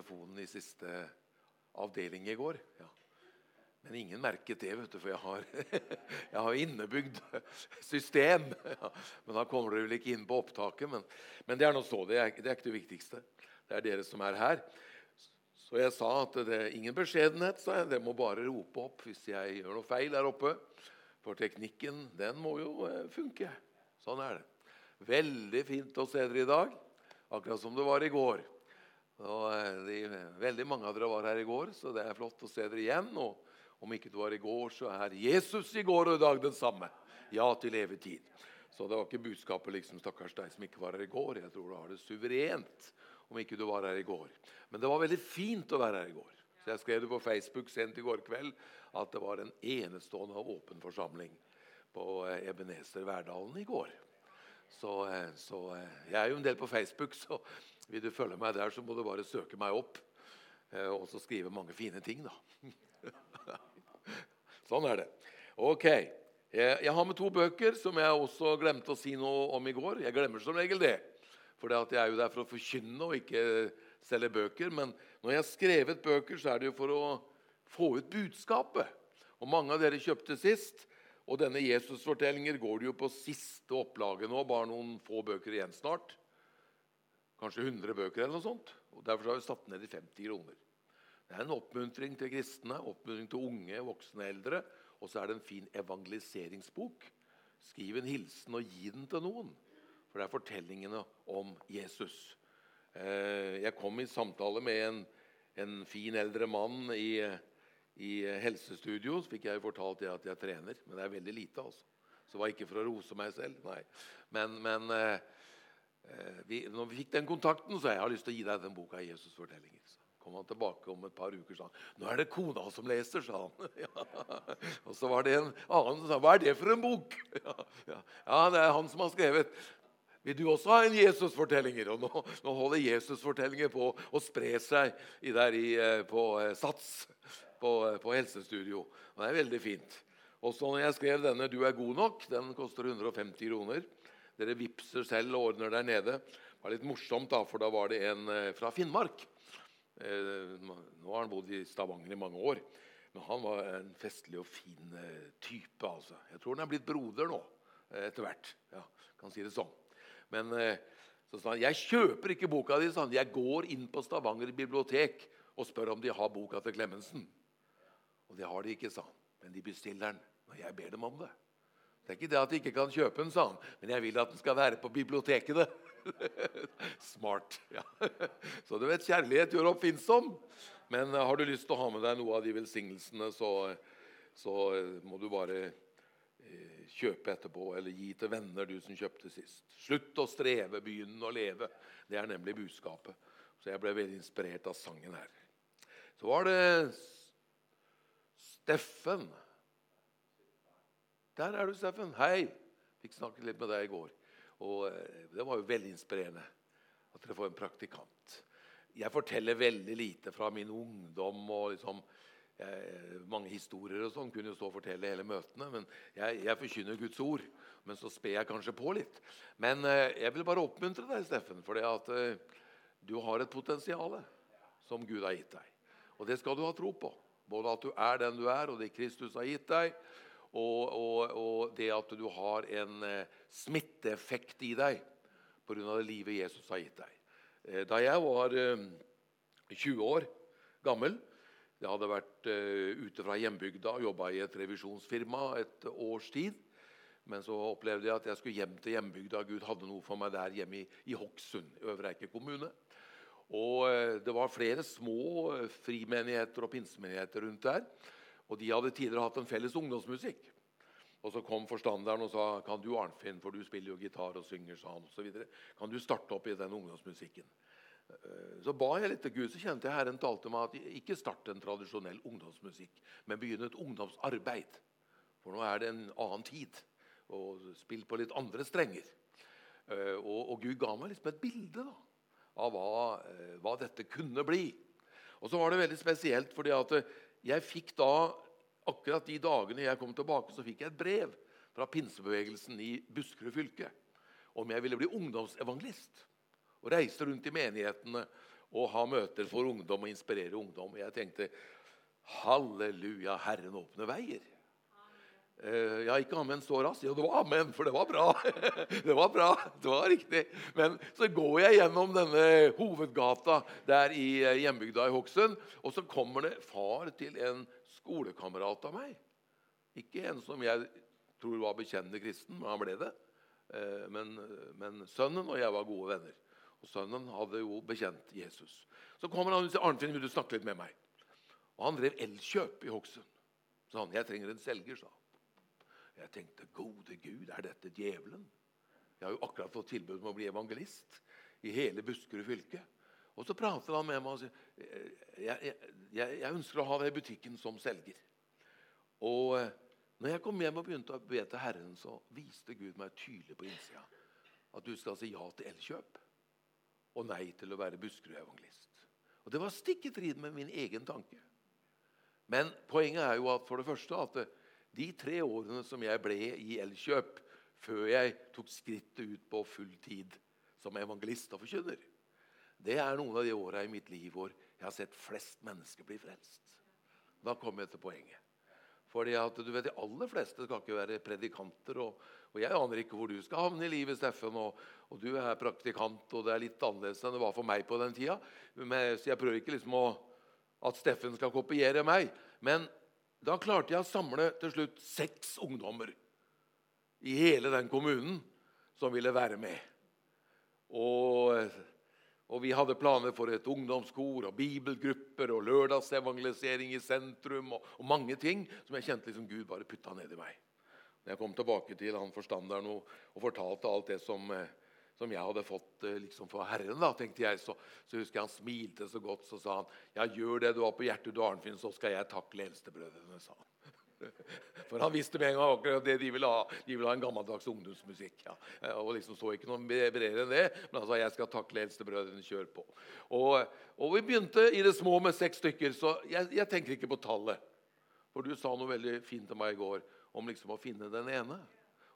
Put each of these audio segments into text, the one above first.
telefonen i siste avdeling i går. Ja. Men ingen merket det, vet du, for jeg har, jeg har innebygd system. Ja. Men da kommer dere vel ikke inn på opptaket. Men, men det er nå så. Det er, det er, ikke det viktigste. Det er dere som er her. Så jeg sa at det er ingen beskjedenhet. sa jeg. Dere må bare rope opp hvis jeg gjør noe feil der oppe. For teknikken, den må jo eh, funke. Sånn er det. Veldig fint å se dere i dag, akkurat som det var i går. Og eh, de, veldig mange av dere var her i går, så det er flott å se dere igjen. Og om ikke du var i går, så er Jesus i går og i dag den samme. Ja til evig tid. Så det var ikke budskapet liksom, 'stakkars deg som ikke var her i går'. Jeg tror du har det suverent om ikke du var her i går. Men det var veldig fint å være her i går. Så Jeg skrev det på Facebook sent i går kveld at det var en enestående og åpen forsamling på eh, Ebenezer Verdalen i går. Så, eh, så, Jeg er jo en del på Facebook, så vil du følge meg der, så må du bare søke meg opp. Og så skrive mange fine ting, da. sånn er det. Ok. Jeg har med to bøker som jeg også glemte å si noe om i går. Jeg glemmer som regel det. For jeg er jo der for å forkynne og ikke selge bøker. Men når jeg har skrevet bøker, så er det jo for å få ut budskapet. Og mange av dere kjøpte sist. Og denne Jesus-fortellinger går det jo på siste opplaget nå. Bare noen få bøker igjen snart. Kanskje 100 bøker eller noe sånt. Og Derfor har vi satt ned i 50 kroner. Det er en oppmuntring til kristne, oppmuntring til unge, voksne, eldre. Og så er det en fin evangeliseringsbok. Skriv en hilsen og gi den til noen. For det er fortellingene om Jesus. Eh, jeg kom i samtale med en, en fin eldre mann i, i, helsestudio. Så fikk jeg fortalt at jeg trener, men det er veldig lite. altså. Så det var ikke for å rose meg selv. nei. Men, men eh, vi, når vi fikk den kontakten, så jeg har lyst til å gi deg den boka 'Jesus fortellinger'. Så kom han tilbake om et par uker sa han, 'Nå er det kona som leser', sa han. ja. Og så var det en annen som sa 'Hva er det for en bok?' ja, ja. ja, det er han som har skrevet. Vil du også ha en Jesus-fortellinger? Og nå, nå holder Jesus-fortellinger på å spre seg i der i, eh, på eh, Sats på, eh, på, helsestudio. Og det er veldig fint. Også når jeg skrev denne 'Du er god nok', den koster 150 kroner. Dere vipser selv og ordner der nede. Det var litt morsomt, da, for da var det en fra Finnmark. Nå har han bodd i Stavanger i mange år. Men han var en festlig og fin type. altså. Jeg tror han er blitt broder nå etter hvert. Ja, kan si det sånn. Men eh, så sa han jeg kjøper ikke boka di. Sånn. Jeg går inn på Stavanger bibliotek og spør om de har boka til Clemensen. Og det har de ikke, sa han. Men de bestiller den når jeg ber dem om det. Det er ikke det at de ikke kan kjøpe den, sa han, men jeg vil at den skal være på bibliotekene. Smart. ja. Så du vet, kjærlighet gjør oppfinnsom. Men eh, har du lyst til å ha med deg noe av de velsignelsene, så, så eh, må du bare kjøpe etterpå, eller gi til venner, du som kjøpte sist. Slutt å streve, begynn å leve. Det er nemlig budskapet. Så jeg ble veldig inspirert av sangen her. Så var det Steffen. Der er du, Steffen. Hei. Fikk snakket litt med deg i går. Og eh, Det var jo veldig inspirerende at dere får en praktikant. Jeg forteller veldig lite fra min ungdom. og liksom jeg, mange historier og sånn kunne jo stå og fortelle hele møtene. Men jeg, jeg forkynner Guds ord. Men så sper jeg kanskje på litt. Men eh, jeg vil bare oppmuntre deg, Steffen, for at eh, du har et potensial som Gud har gitt deg. Og det skal du ha tro på. Både at du er den du er, og det Kristus har gitt deg. Og, og, og det at du har en eh, smitteeffekt i deg pga. det livet Jesus har gitt deg. Eh, da jeg var 20 eh, år gammel, jeg hadde vært ute fra hjembygda og jobba i et revisjonsfirma et års tid. Men så opplevde jeg at jeg skulle hjem til hjembygda. Gud hadde noe for meg der hjemme i, i Hokksund, Øvre Eiker kommune. Og Det var flere små frimenigheter og pinsemenigheter rundt der. Og De hadde tidligere hatt en felles ungdomsmusikk. Og Så kom forstanderen og sa kan du Arnfinn, for du spiller jo gitar og synger, sa han, og så kan du starte opp i den ungdomsmusikken. Eh, så ba jeg litt til Gud, så kjente jeg Herren talte meg at ikke starte en tradisjonell ungdomsmusikk, men begynne et ungdomsarbeid. For nå er det en annen tid. Og spill på litt andre strenger. Eh, og, og Gud ga meg liksom et bilde da, av hva, eh, hva, dette kunne bli. Og så var det veldig spesielt, fordi at jeg fikk da akkurat de dagene jeg kom tilbake, så fikk jeg et brev fra pinsebevegelsen i Buskerud fylke om jeg ville bli ungdomsevangelist og reiste rundt i menighetene og ha møter for ungdom og inspirere ungdom. Og Jeg tenkte halleluja, Herren åpner veier. Uh, ja, ikke amen så raskt. Jo, det var amen, for det var bra. det var bra, det var riktig. Men så går jeg gjennom denne hovedgata der i uh, hjembygda i Hokksund, og så kommer det far til en skolekamerat av meg. Ikke en som jeg tror var bekjennende kristen, men han ble det. Uh, men, men, sønnen og jeg var gode venner. Og sønnen hadde jo bekjent Jesus. Så kommer han og sier Arnfinn, vil du snakke litt med meg. Og han drev Elkjøp i Hokksund. Så han, jeg trenger en selger, sa han. Jeg tenkte gode Gud, er dette djevelen? Jeg har jo akkurat fått tilbud om å bli evangelist i hele Buskerud fylke. Og så prater han med meg og sier jeg, jeg, jeg ønsker å ha deg i butikken som selger. Og eh, når jeg kom hjem og begynte å be til Herren, så viste Gud meg tydelig på innsida at du skal si ja til elkjøp og nei til å være Buskerud-evangelist. Og Det var stikk i strid med min egen tanke. Men poenget er jo at for det første at de tre årene som jeg ble i Elkjøp før jeg tok skrittet ut på full tid som evangelist og forkynner, det er noen av de åra i mitt liv hvor jeg har sett flest mennesker bli frelst. Da kommer jeg til poenget. Fordi at du vet, De aller fleste skal ikke være predikanter. Og, og Jeg aner ikke hvor du skal havne i livet, Steffen. Og, og, du er praktikant, og det er litt annerledes enn det var for meg på den tida. Men, så jeg prøver ikke liksom å, at Steffen skal kopiere meg. Men da klarte jeg å samle til slutt seks ungdommer i hele den kommunen som ville være med. Og, og vi hadde planer for et ungdomskor og bibelgrupper og lørdagsevangelisering i sentrum og, og, mange ting som jeg kjente liksom Gud bare putta ned i meg. Når jeg kom tilbake til han forstanderen og, og fortalte alt det som, eh, som jeg hadde fått eh, liksom for Herren, da, tenkte jeg, så, så husker jeg han smilte så godt. Så sa han, 'Ja, gjør det du har på hjertet, du Arnfinn, så skal jeg takle eldstebrødrene', sa han. For han visste med en gang akkurat det de ville ha. De ville ha en gammeldags ungdomsmusikk. Ja. Og liksom så ikke noe bredere enn det. Men han sa jeg skal takle eldstebrødrene. Kjør på. Og, og, vi begynte i det små med seks stykker, så jeg, jeg, tenker ikke på tallet. For du sa noe veldig fint til meg i går om liksom å finne den ene.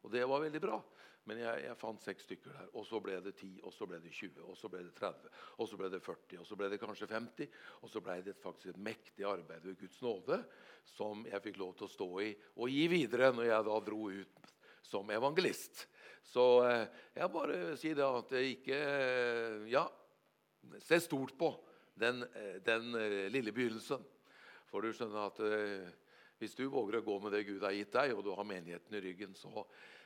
Og det var veldig bra. Men jeg, jeg, fant seks stykker der. Og så ble det 10, og så ble det 20, og så ble det 30, og så ble det 40, og så ble det kanskje 50. Og så ble det faktisk et mektig arbeid ved Guds nåde som jeg fikk lov til å stå i og gi videre når jeg da dro ut som evangelist. Så eh, jeg bare sier det at jeg ikke eh, Ja, se stort på den, eh, den lille begynnelsen. For du skjønner at hvis du våger å gå med det Gud har gitt deg, og du har menigheten i ryggen, så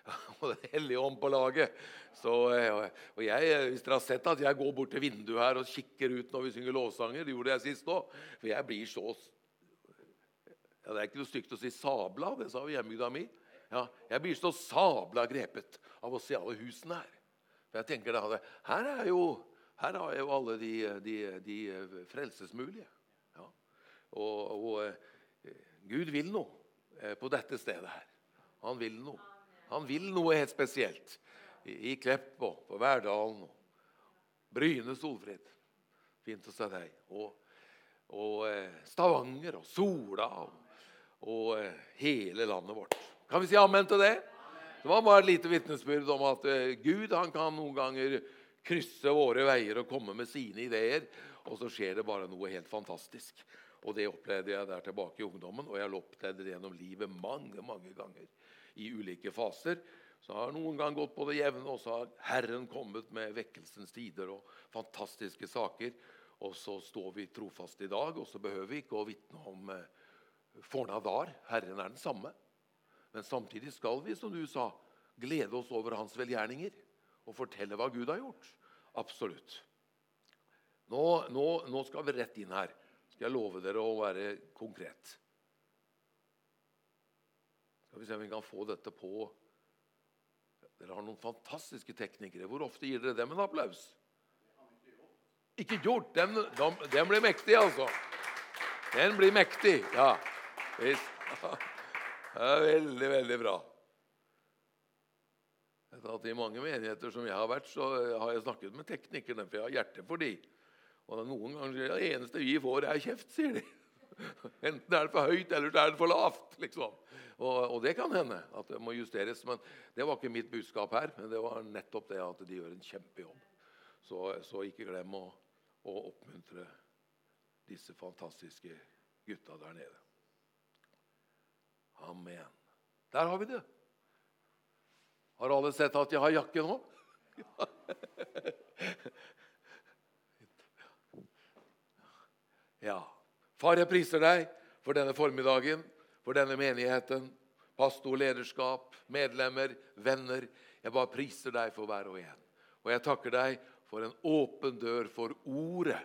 og Den hellige ånd på laget. Så, eh, og jeg, eh, Hvis dere har sett at jeg går bort til vinduet her og kikker ut når vi synger lovsanger Det gjorde jeg sist òg. For jeg blir så ja, Det er ikke noe stygt å si sabla, det sa vi hjembygda mi. Ja, jeg blir så sabla grepet av å se alle husene her. For jeg tenker da, Her er jo, her er jo alle de, de, de frelsesmulige. Ja. Og, og Gud vil noe på dette stedet her. Han vil noe. Han vil noe helt spesielt. I, Kleppo, Klepp og på Verdalen og Bryne Solfrid. Fint å se deg. Og, og eh, Stavanger og Sola og, og eh, hele landet vårt. Kan vi si amen til det? Det var bare et lite vitnesbyrd om at eh, Gud han kan noen ganger krysse våre veier og komme med sine ideer. Og så skjer det bare noe helt fantastisk. Og Det opplevde jeg der tilbake i ungdommen, og jeg opplevde det gjennom livet mange mange ganger i ulike faser. Så har noen gang gått på det jevne, og så har Herren kommet med vekkelsens tider og fantastiske saker. Og så står vi trofast i dag, og så behøver vi ikke å vitne om eh, forna dar. Herren er den samme. Men samtidig skal vi, som du sa, glede oss over hans velgjerninger og fortelle hva Gud har gjort. Absolutt. Nå, nå, nå skal vi rett inn her. Skal jeg love dere å være konkret. Skal vi se om vi kan få dette på Dere har noen fantastiske teknikere. Hvor ofte gir dere dem en applaus? Ikke gjort. Den, den, den blir mektig, altså. Den blir mektig. Ja. ja veldig, veldig bra. At I mange menigheter som jeg har vært, så har jeg snakket med teknikerne, for jeg har hjerte for de. Og noen ganger sier de det eneste vi får, er kjeft, sier de. Enten er det for høyt, eller så er det for lavt. liksom. Og, og, det kan hende at det må justeres. Men det var ikke mitt budskap her. Men det var nettopp det at de gjør en kjempejobb. Så, så ikke glem å, å oppmuntre disse fantastiske gutta der nede. Amen. Der har vi det. Har alle sett at jeg har jakke nå? Ja. Far, jeg priser deg for denne formiddagen, for denne menigheten, pastor, lederskap, medlemmer, venner. Jeg bare priser deg for hver og en. Og jeg takker deg for en åpen dør for ordet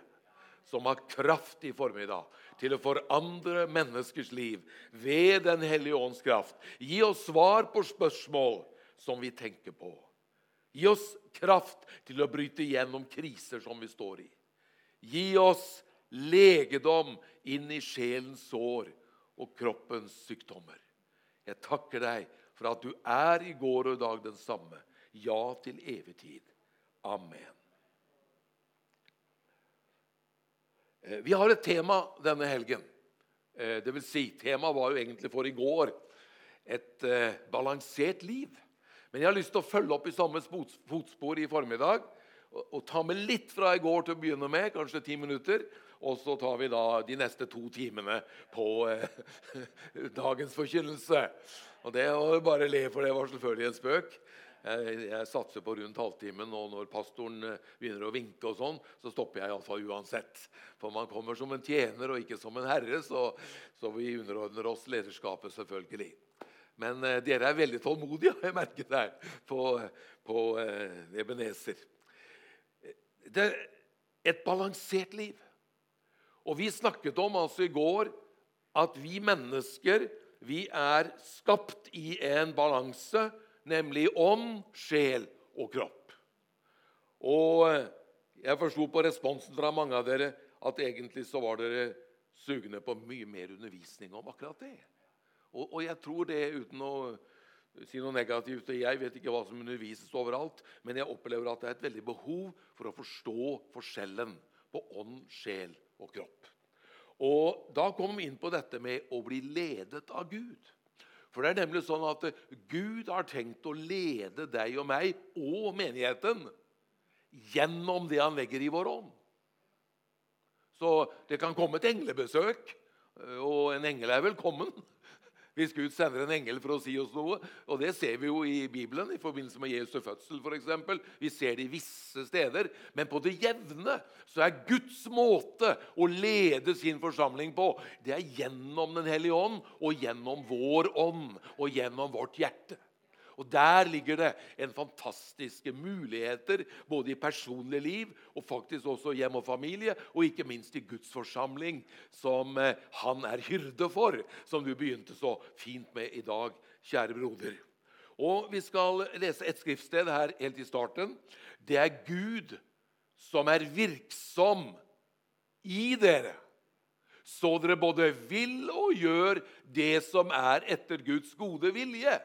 som har kraft i formiddag til å forandre menneskers liv ved Den hellige ånds kraft. Gi oss svar på spørsmål som vi tenker på. Gi oss kraft til å bryte gjennom kriser som vi står i. Gi oss legedom inn i sjelens sår og kroppens sykdommer. Jeg takker deg for at du er i går og i dag den samme. Ja til evig tid. Amen. Eh, vi har et tema denne helgen. Eh, det vil si, Temaet var jo egentlig for i går et eh, balansert liv. Men jeg har lyst til å følge opp i samme fotspor i formiddag og, ta med litt fra i går til å begynne med, kanskje ti minutter. Og så tar vi da de neste to timene på eh, dagens forkynnelse. Og det å bare le, for det var selvfølgelig en spøk. Jeg, satser på rundt halvtimen, og når pastoren eh, begynner å vinke, og sånn, så stopper jeg iallfall uansett. For man kommer som en tjener og ikke som en herre, så, så vi underordner oss lederskapet, selvfølgelig. Men eh, dere er veldig tålmodige, har jeg merket her på, på eh, Ebenezer. Det et balansert liv. Og vi snakket om altså i går at vi mennesker vi er skapt i en balanse nemlig ånd, sjel og kropp. Og jeg forsto på responsen fra mange av dere at egentlig så var dere sugne på mye mer undervisning om akkurat det. Og, og jeg tror det uten å si noe negativt. Jeg vet ikke hva som undervises overalt, men jeg opplever at det er et veldig behov for å forstå forskjellen på ånd, sjel og kropp. Og Da kom vi inn på dette med å bli ledet av Gud. For det er nemlig sånn at Gud har tenkt å lede deg og meg og menigheten gjennom det han legger i vår ånd. Så det kan komme et englebesøk, og en engel er velkommen hvis Gud sender en engel for å si oss noe. Og Det ser vi jo i Bibelen i forbindelse med Jesu fødsel. Eksempel. vi ser det i visse steder. Men på det jevne så er Guds måte å lede sin forsamling på det er gjennom Den hellige ånd og gjennom vår ånd og gjennom vårt hjerte. Og Der ligger det en fantastiske muligheter både i personlig liv og faktisk også hjem og familie, og ikke minst i Guds forsamling, som eh, han er hyrde for, som du begynte så fint med i dag, kjære broder. Og Vi skal lese et skriftsted her helt i starten. Det er Gud som er virksom i dere, så dere både vil og gjør det som er etter Guds gode vilje.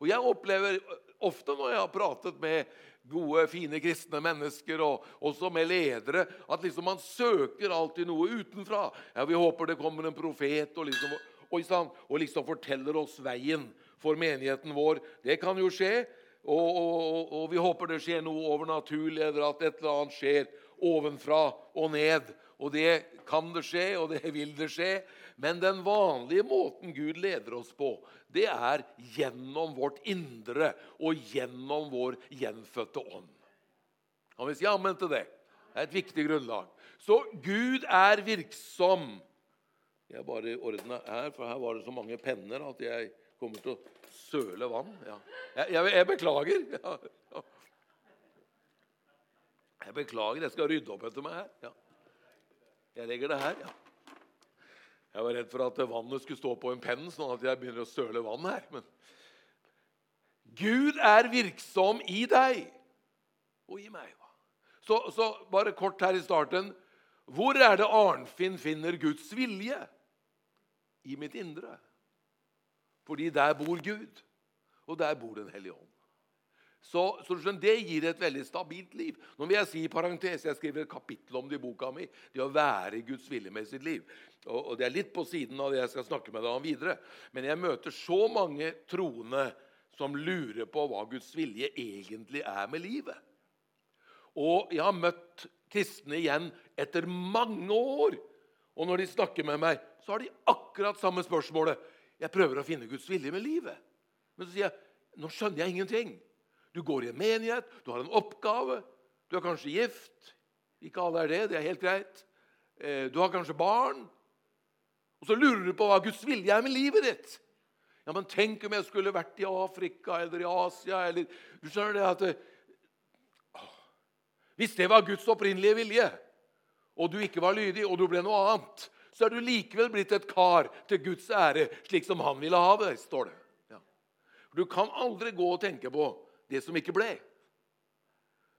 Og jeg opplever ofte når jeg har pratet med gode, fine kristne mennesker, og også med ledere, at liksom man søker alltid noe utenfra. Ja, Vi håper det kommer en profet og liksom, og liksom forteller oss veien for menigheten vår. Det kan jo skje. Og, og, og, vi håper det skjer noe overnaturlig, eller at et eller annet skjer ovenfra og ned. Og det kan det skje, og det vil det skje. Men den vanlige måten Gud leder oss på, det er gjennom vårt indre og gjennom vår gjenfødte ånd. Kan vi si amen til det? Det er et viktig grunnlag. Så Gud er virksom. Jeg bare ordna her, for her var det så mange penner at jeg kommer til å søle vann. Ja. Jeg, jeg, jeg, beklager. Ja, ja. Jeg beklager. Jeg skal rydde opp etter meg her. Ja. Jeg legger det her. ja. Jeg var redd for at vannet skulle stå på en penn, sånn at jeg begynner å søle vann her. Men Gud er virksom i deg og i meg. Så, så bare kort her i starten Hvor er det Arnfinn finner Guds vilje? I mitt indre. Fordi der bor Gud, og der bor Den hellige ånd. Så, så, Det gir et veldig stabilt liv. Nå vil Jeg si i parentes, jeg skriver et kapittel om det i boka mi. Det å være i Guds vilje med sitt liv. Og, og Det er litt på siden av det jeg skal snakke med deg om videre. Men jeg møter så mange troende som lurer på hva Guds vilje egentlig er med livet. Og jeg har møtt kristne igjen etter mange år. Og når de snakker med meg, så har de akkurat samme spørsmålet. Jeg prøver å finne Guds vilje med livet. Men så sier jeg nå skjønner jeg ingenting. Du går i en menighet, du har en oppgave. Du er kanskje gift. Ikke alle er det, det er helt greit. Eh, du har kanskje barn. Og så lurer du på hva Guds vilje er med livet ditt. Ja, men Tenk om jeg skulle vært i Afrika eller i Asia eller Du skjønner det at det, Hvis det var Guds opprinnelige vilje, og du ikke var lydig, og du ble noe annet, så er du likevel blitt et kar til Guds ære, slik som han ville ha det, står det. Ja. Du kan aldri gå og tenke på det som ikke ble.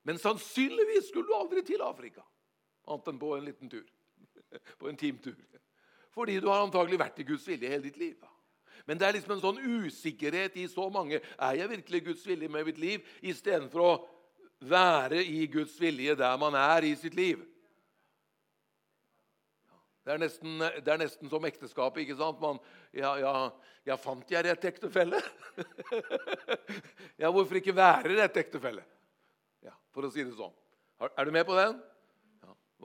Men sannsynligvis skulle du aldri til Afrika, annet enn på en liten tur. På en teamtur. Fordi du har antagelig vært i Guds vilje hele ditt liv. Men det er liksom en sånn usikkerhet i så mange. Er jeg virkelig Guds vilje med mitt liv? Istedenfor å være i Guds vilje der man er i sitt liv. Det er nesten, det er nesten som ekteskapet. ikke sant? Man, ja, ja, ja, fant jeg rett ektefelle? ja, hvorfor ikke være rett ektefelle? Ja, for å si det sånn. Er du med på den?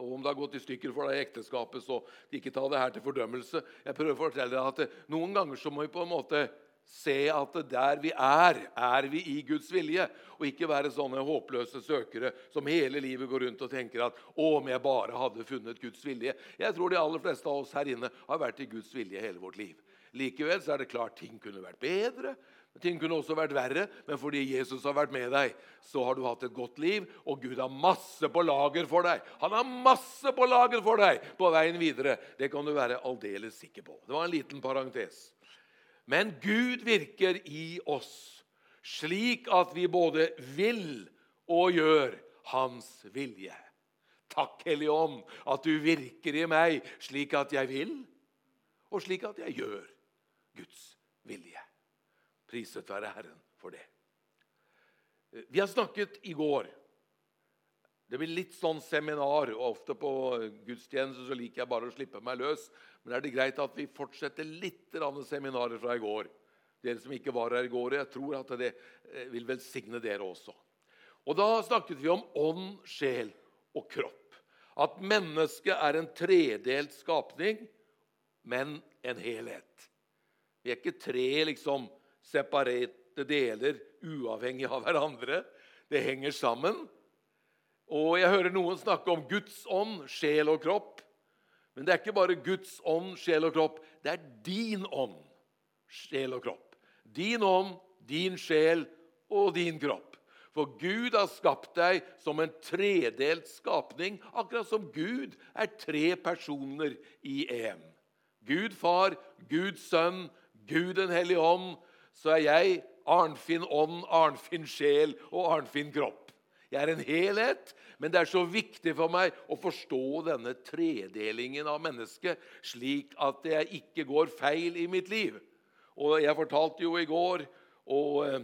Og om det har gått i stykker for deg i ekteskapet, så ikke ta det her til fordømmelse. Jeg prøver å fortelle deg at Noen ganger så må vi på en måte se at der vi er, er vi i Guds vilje. Og ikke være sånne håpløse søkere som hele livet går rundt og tenker at å, om jeg bare hadde funnet Guds vilje. Jeg tror de aller fleste av oss her inne har vært i Guds vilje hele vårt liv. Likevel så er det klart ting kunne vært bedre. Ting kunne også vært verre, men fordi Jesus har vært med deg, så har du hatt et godt liv, og Gud har masse på lager for deg. Han har masse på lager for deg på veien videre. Det kan du være aldeles sikker på. Det var en liten parentes. Men Gud virker i oss slik at vi både vil og gjør Hans vilje. Takk, Hellige Ånd, at du virker i meg slik at jeg vil, og slik at jeg gjør Guds vilje. Priset være Herren for det. Vi har snakket i går. Det blir litt sånn seminar. og Ofte på gudstjeneste så liker jeg bare å slippe meg løs. Men er det greit at vi fortsetter litt seminarer fra i går? Dere som ikke var her i går, jeg tror at det eh, vil velsigne dere også. Og Da snakket vi om ånd, sjel og kropp. At mennesket er en tredelt skapning, men en helhet. Vi er ikke tre liksom separerte deler uavhengig av hverandre. Det henger sammen. Og jeg hører noen snakke om Guds ånd, sjel og kropp. Men det er ikke bare Guds ånd, sjel og kropp. Det er din ånd, sjel og kropp. Din ånd, din sjel og din kropp. For Gud har skapt deg som en tredelt skapning, akkurat som Gud er tre personer i én. Gud far, Gud sønn, Gud den hellige ånd, så er jeg Arnfinn ånd, Arnfinn sjel og Arnfinn kropp. Jeg er en helhet, men det er så viktig for meg å forstå denne tredelingen av mennesket, slik at jeg ikke går feil i mitt liv. Og Jeg fortalte jo i går og, eh,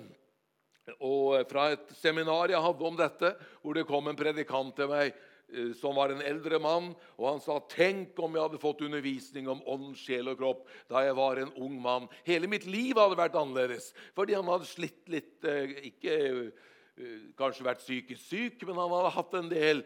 og fra et seminar jeg hadde om dette, hvor det kom en predikant til meg Eh, som var en eldre mann, og han sa tenk om jeg hadde fått undervisning om ånd, sjel og kropp da jeg var en ung mann. Hele mitt liv hadde vært annerledes, fordi han hadde slitt litt eh, Ikke kanskje vært psykisk syk, men han hadde hatt en del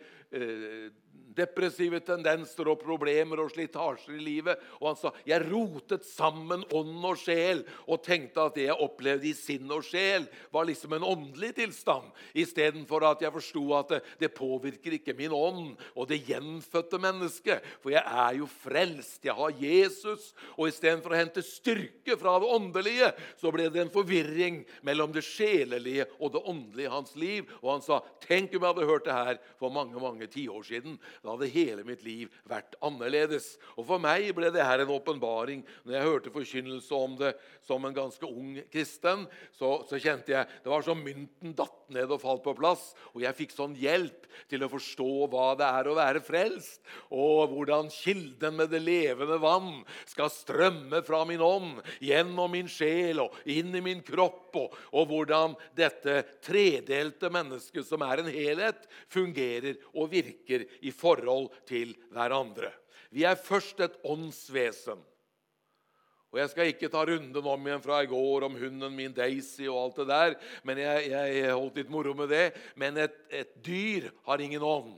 depressive tendenser og problemer og slitasjer i livet. Og han sa jeg rotet sammen ånd og sjel og tenkte at det jeg opplevde i sinn og sjel, var liksom en åndelig tilstand. Istedenfor at jeg forsto at det, det, påvirker ikke min ånd og det gjenfødte mennesket. For jeg er jo frelst. Jeg har Jesus. Og istedenfor å hente styrke fra det åndelige, så ble det en forvirring mellom det sjelelige og det åndelige i hans liv. Og han sa tenk om jeg hadde hørt det her for mange mange tiår siden. Da hadde hele mitt liv vært annerledes. Og For meg ble det her en åpenbaring. Når jeg hørte forkynnelse om det som en ganske ung kristen, så, så, kjente jeg det var som mynten datt ned og falt på plass. Og jeg fikk sånn hjelp til å forstå hva det er å være frelst, og hvordan kilden med det levende vann skal strømme fra min ånd, gjennom min sjel og inn i min kropp, og, og hvordan dette tredelte mennesket, som er en helhet, fungerer og virker i forhold til hverandre. Vi er først et åndsvesen. Og Jeg skal ikke ta runden om igjen fra i går om hunden min Daisy og alt det der. men Jeg, jeg holdt litt moro med det. Men et, et dyr har ingen ånd.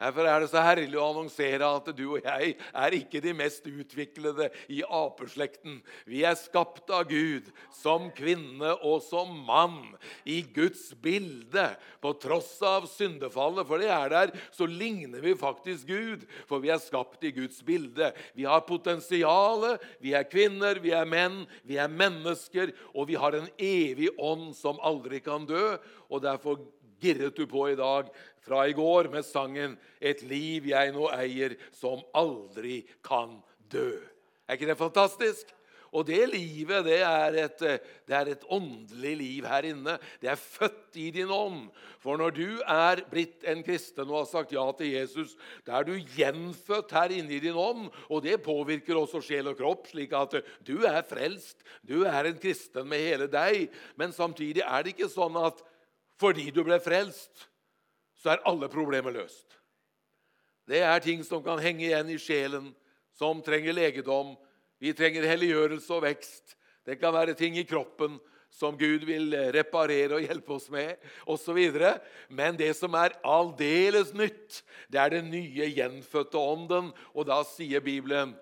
Derfor er det så herlig å annonsere at du og jeg er ikke de mest utviklede i apeslekten. Vi er skapt av Gud som kvinne og som mann i Guds bilde. På tross av syndefallet, for det er der, så ligner vi faktisk Gud. For vi er skapt i Guds bilde. Vi har potensialet. Vi er kvinner, vi er menn, vi er mennesker, og vi har en evig ånd som aldri kan dø. Og derfor girret du på i dag fra i går med sangen 'Et liv jeg nå eier, som aldri kan dø'. Er ikke det fantastisk? Og det livet det er, et, det er, et, åndelig liv her inne. Det er født i din ånd. For når du er blitt en kristen og har sagt ja til Jesus, da er du gjenfødt her inne i din ånd. Og det påvirker også sjel og kropp, slik at du er frelst. Du er en kristen med hele deg. Men samtidig er det ikke sånn at fordi du ble frelst, så er alle problemer løst. Det er ting som kan henge igjen i sjelen, som trenger legedom. Vi trenger helliggjørelse og vekst. Det kan være ting i kroppen som Gud vil reparere og hjelpe oss med, osv. Men det som er aldeles nytt, det er den nye gjenfødte ånden. Og da sier Bibelen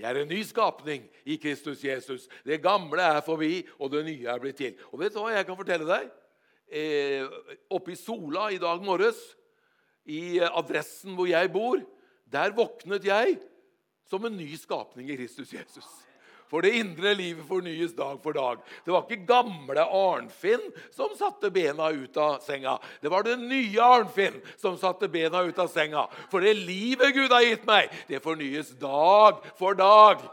jeg er en ny skapning i Kristus Jesus. Det gamle er forbi, og det nye er blitt til. Og vet du hva jeg kan fortelle deg? Eh, oppe i Sola i dag morges, i adressen hvor jeg bor, der våknet jeg som en ny skapning i Kristus Jesus. For det indre livet fornyes dag for dag. Det var ikke gamle Arnfinn som satte bena ut av senga. Det var det nye Arnfinn som satte bena ut av senga. For det livet Gud har gitt meg, det fornyes dag for dag.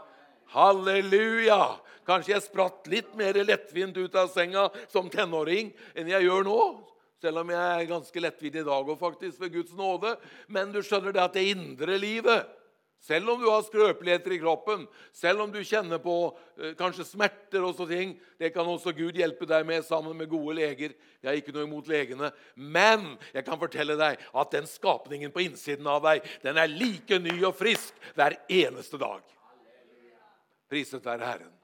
Halleluja! Kanskje jeg spratt litt mer lettvint ut av senga som tenåring enn jeg gjør nå. Selv om jeg er ganske lettvint i dag og faktisk ved Guds nåde. Men du skjønner det at det indre livet selv om du har skrøpeligheter i kroppen, selv om du kjenner på eh, kanskje smerter og sånne ting Det kan også Gud hjelpe deg med sammen med gode leger. Jeg har ikke noe imot legene. Men jeg kan fortelle deg at den skapningen på innsiden av deg den er like ny og frisk hver eneste dag. Priset være Herren.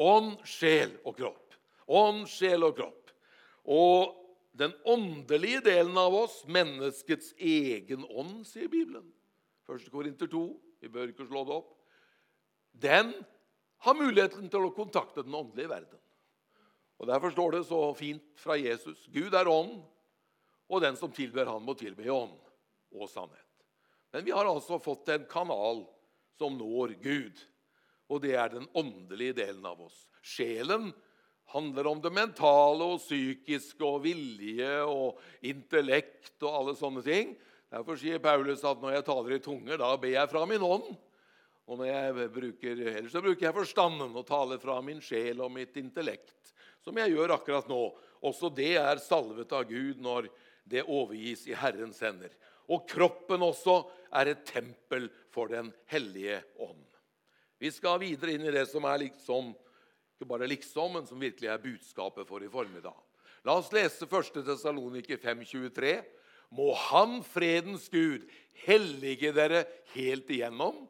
Ånd, sjel og kropp. Ånd, sjel og kropp. Og den åndelige delen av oss, menneskets egen ånd, sier Bibelen. 1. Korinter 2. Vi bør ikke slå det opp. Den har muligheten til å kontakte den åndelige verden. Og Derfor står det så fint fra Jesus Gud er ånd, og den som tilber han må tilbe i ånd og sannhet. Men vi har altså fått en kanal som når Gud og det er den åndelige delen av oss. Sjelen handler om det mentale og psykiske og vilje og intellekt og alle sånne ting. Derfor sier Paulus at når jeg taler i tunger, da ber jeg fra min ånd. Og når jeg bruker, ellers så bruker jeg forstanden og taler fra min sjel og mitt intellekt, som jeg gjør akkurat nå. Også det er salvet av Gud når det overgis i Herrens hender. Og kroppen også er et tempel for Den hellige ånd. Vi skal videre inn i det som er liksom, ikke bare liksom, men som virkelig er budskapet for i formiddag. La oss lese 1. Tessaloniker 5,23. Må Han, fredens Gud, hellige dere helt igjennom.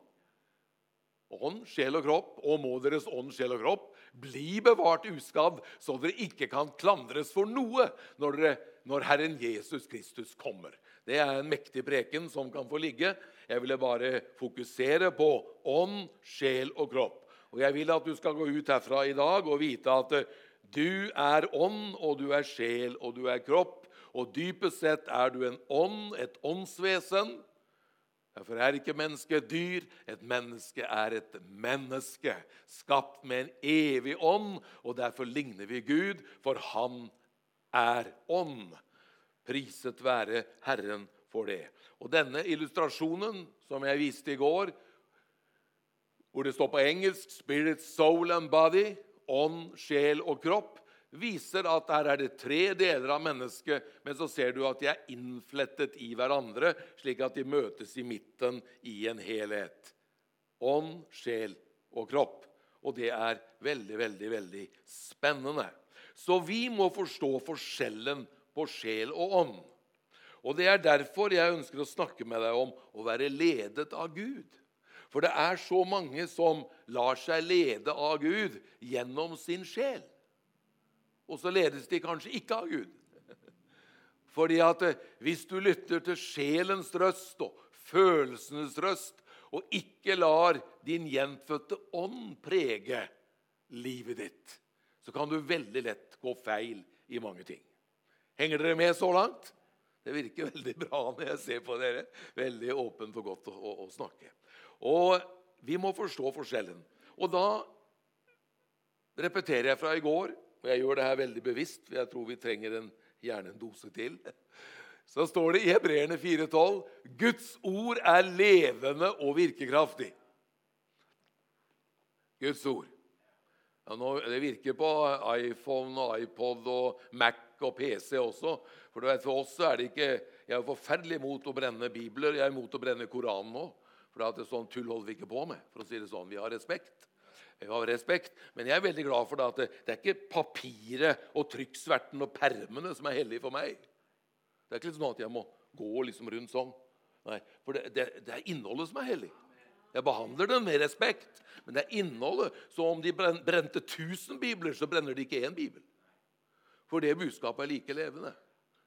Ånd, sjel og kropp, og må deres ånd, sjel og kropp bli bevart uskadd, så dere ikke kan klandres for noe når, dere, når Herren Jesus Kristus kommer. Det er en mektig preken som kan få ligge. Jeg ville bare fokusere på ånd, sjel og kropp. Og Jeg vil at du skal gå ut herfra i dag og vite at eh, du er ånd, og du er sjel, og du er kropp. Og dypest sett er du en ånd, et åndsvesen. Derfor er ikke mennesket et dyr. Et menneske er et menneske, skapt med en evig ånd. Og derfor ligner vi Gud, for han er ånd. Priset være Herren for det. Og Denne illustrasjonen som jeg viste i går, hvor det står på engelsk 'spirit, soul and body', ånd, sjel og kropp, viser at her er det tre deler av mennesket, men så ser du at de er innflettet i hverandre, slik at de møtes i midten i en helhet. Ånd, sjel og kropp. Og det er veldig, veldig, veldig spennende. Så vi må forstå forskjellen på sjel og ånd. Og Det er derfor jeg ønsker å snakke med deg om å være ledet av Gud. For det er så mange som lar seg lede av Gud gjennom sin sjel. Og så ledes de kanskje ikke av Gud. Fordi at eh, hvis du lytter til sjelens røst og følelsenes røst, og ikke lar din gjenfødte ånd prege livet ditt, så kan du veldig lett gå feil i mange ting. Henger dere med så langt? Det virker veldig bra når jeg ser på dere. Veldig åpent og godt å, å, å snakke. Og vi må forstå forskjellen. Og da repeterer jeg fra i går, og jeg gjør det her veldig bevisst, for jeg tror vi trenger en, gjerne en dose til. Så står det i Hebreerne 4,12.: Guds ord er levende og virkekraftig. Guds ord. Ja, nå, det virker på iPhone og iPod og Mac og PC også. For vet, for oss er det ikke Jeg er forferdelig imot å brenne bibler. Jeg er imot å brenne Koranen nå. For det er sånn tull holder vi ikke på med. for å si det sånn. Vi har respekt. Vi har respekt. Men jeg er veldig glad for det at det, det er ikke papiret og trykksverten og permene som er hellige for meg. Det er ikke sånn at jeg må gå liksom rundt sånn. Nei, For det, det, det er innholdet som er hellig. Jeg behandler den med respekt, men det er innholdet. Så om de brente 1000 bibler, så brenner de ikke én bibel. For det budskapet er like levende.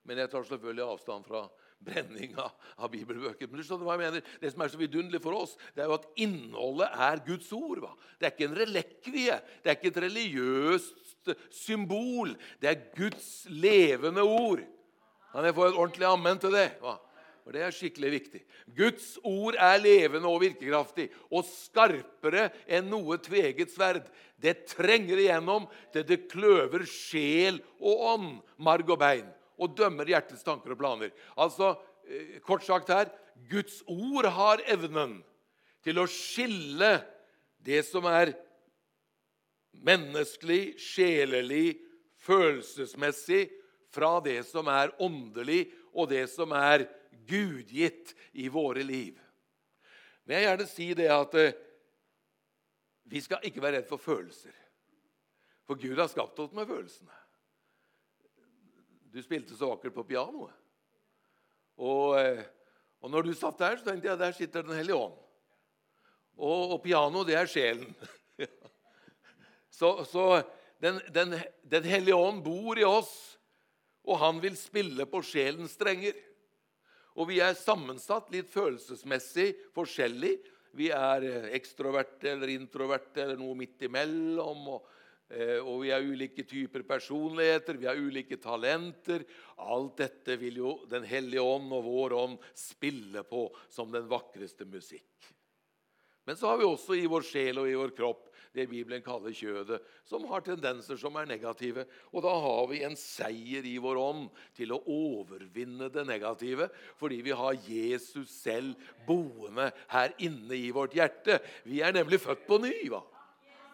Men jeg tar selvfølgelig avstand fra brenning av, av bibelbøker. Men du skjønner hva jeg mener? Det som er så vidunderlig for oss, det er jo at innholdet er Guds ord. Va? Det er ikke en relekvie, det er ikke et religiøst symbol. Det er Guds levende ord. Kan jeg få et ordentlig ammen til det? Va? Og Det er skikkelig viktig. Guds ord er levende og virkekraftig og skarpere enn noe tveget sverd. Det trenger igjennom til det kløver sjel og ånd, marg og bein, og dømmer hjertets tanker og planer. Altså, eh, Kort sagt her Guds ord har evnen til å skille det som er menneskelig, sjelelig, følelsesmessig, fra det som er åndelig, og det som er gudgitt i våre liv. Men jeg vil gjerne si det at eh, vi skal ikke være redd for følelser. For Gud har skapt oss med følelsene. Du spilte så vakkert på pianoet. Og, eh, og når du satt der, så tenkte jeg der sitter Den hellige ånd. Og, og piano, det er sjelen. så, så den, den, den hellige ånd bor i oss, og han vil spille på sjelens strenger. Og vi er sammensatt litt følelsesmessig forskjellig. Vi er eh, ekstroverte eller introverte eller noe midt imellom. Og, og vi har ulike typer personligheter, vi har ulike talenter. Alt dette vil jo Den hellige ånd og vår ånd spille på som den vakreste musikk. Men så har vi også i vår sjel og i vår kropp det Bibelen kaller kjødet, som har tendenser som er negative. Og da har vi en seier i vår ånd til å overvinne det negative, fordi vi har Jesus selv boende her inne i vårt hjerte. Vi er nemlig født på ny. hva?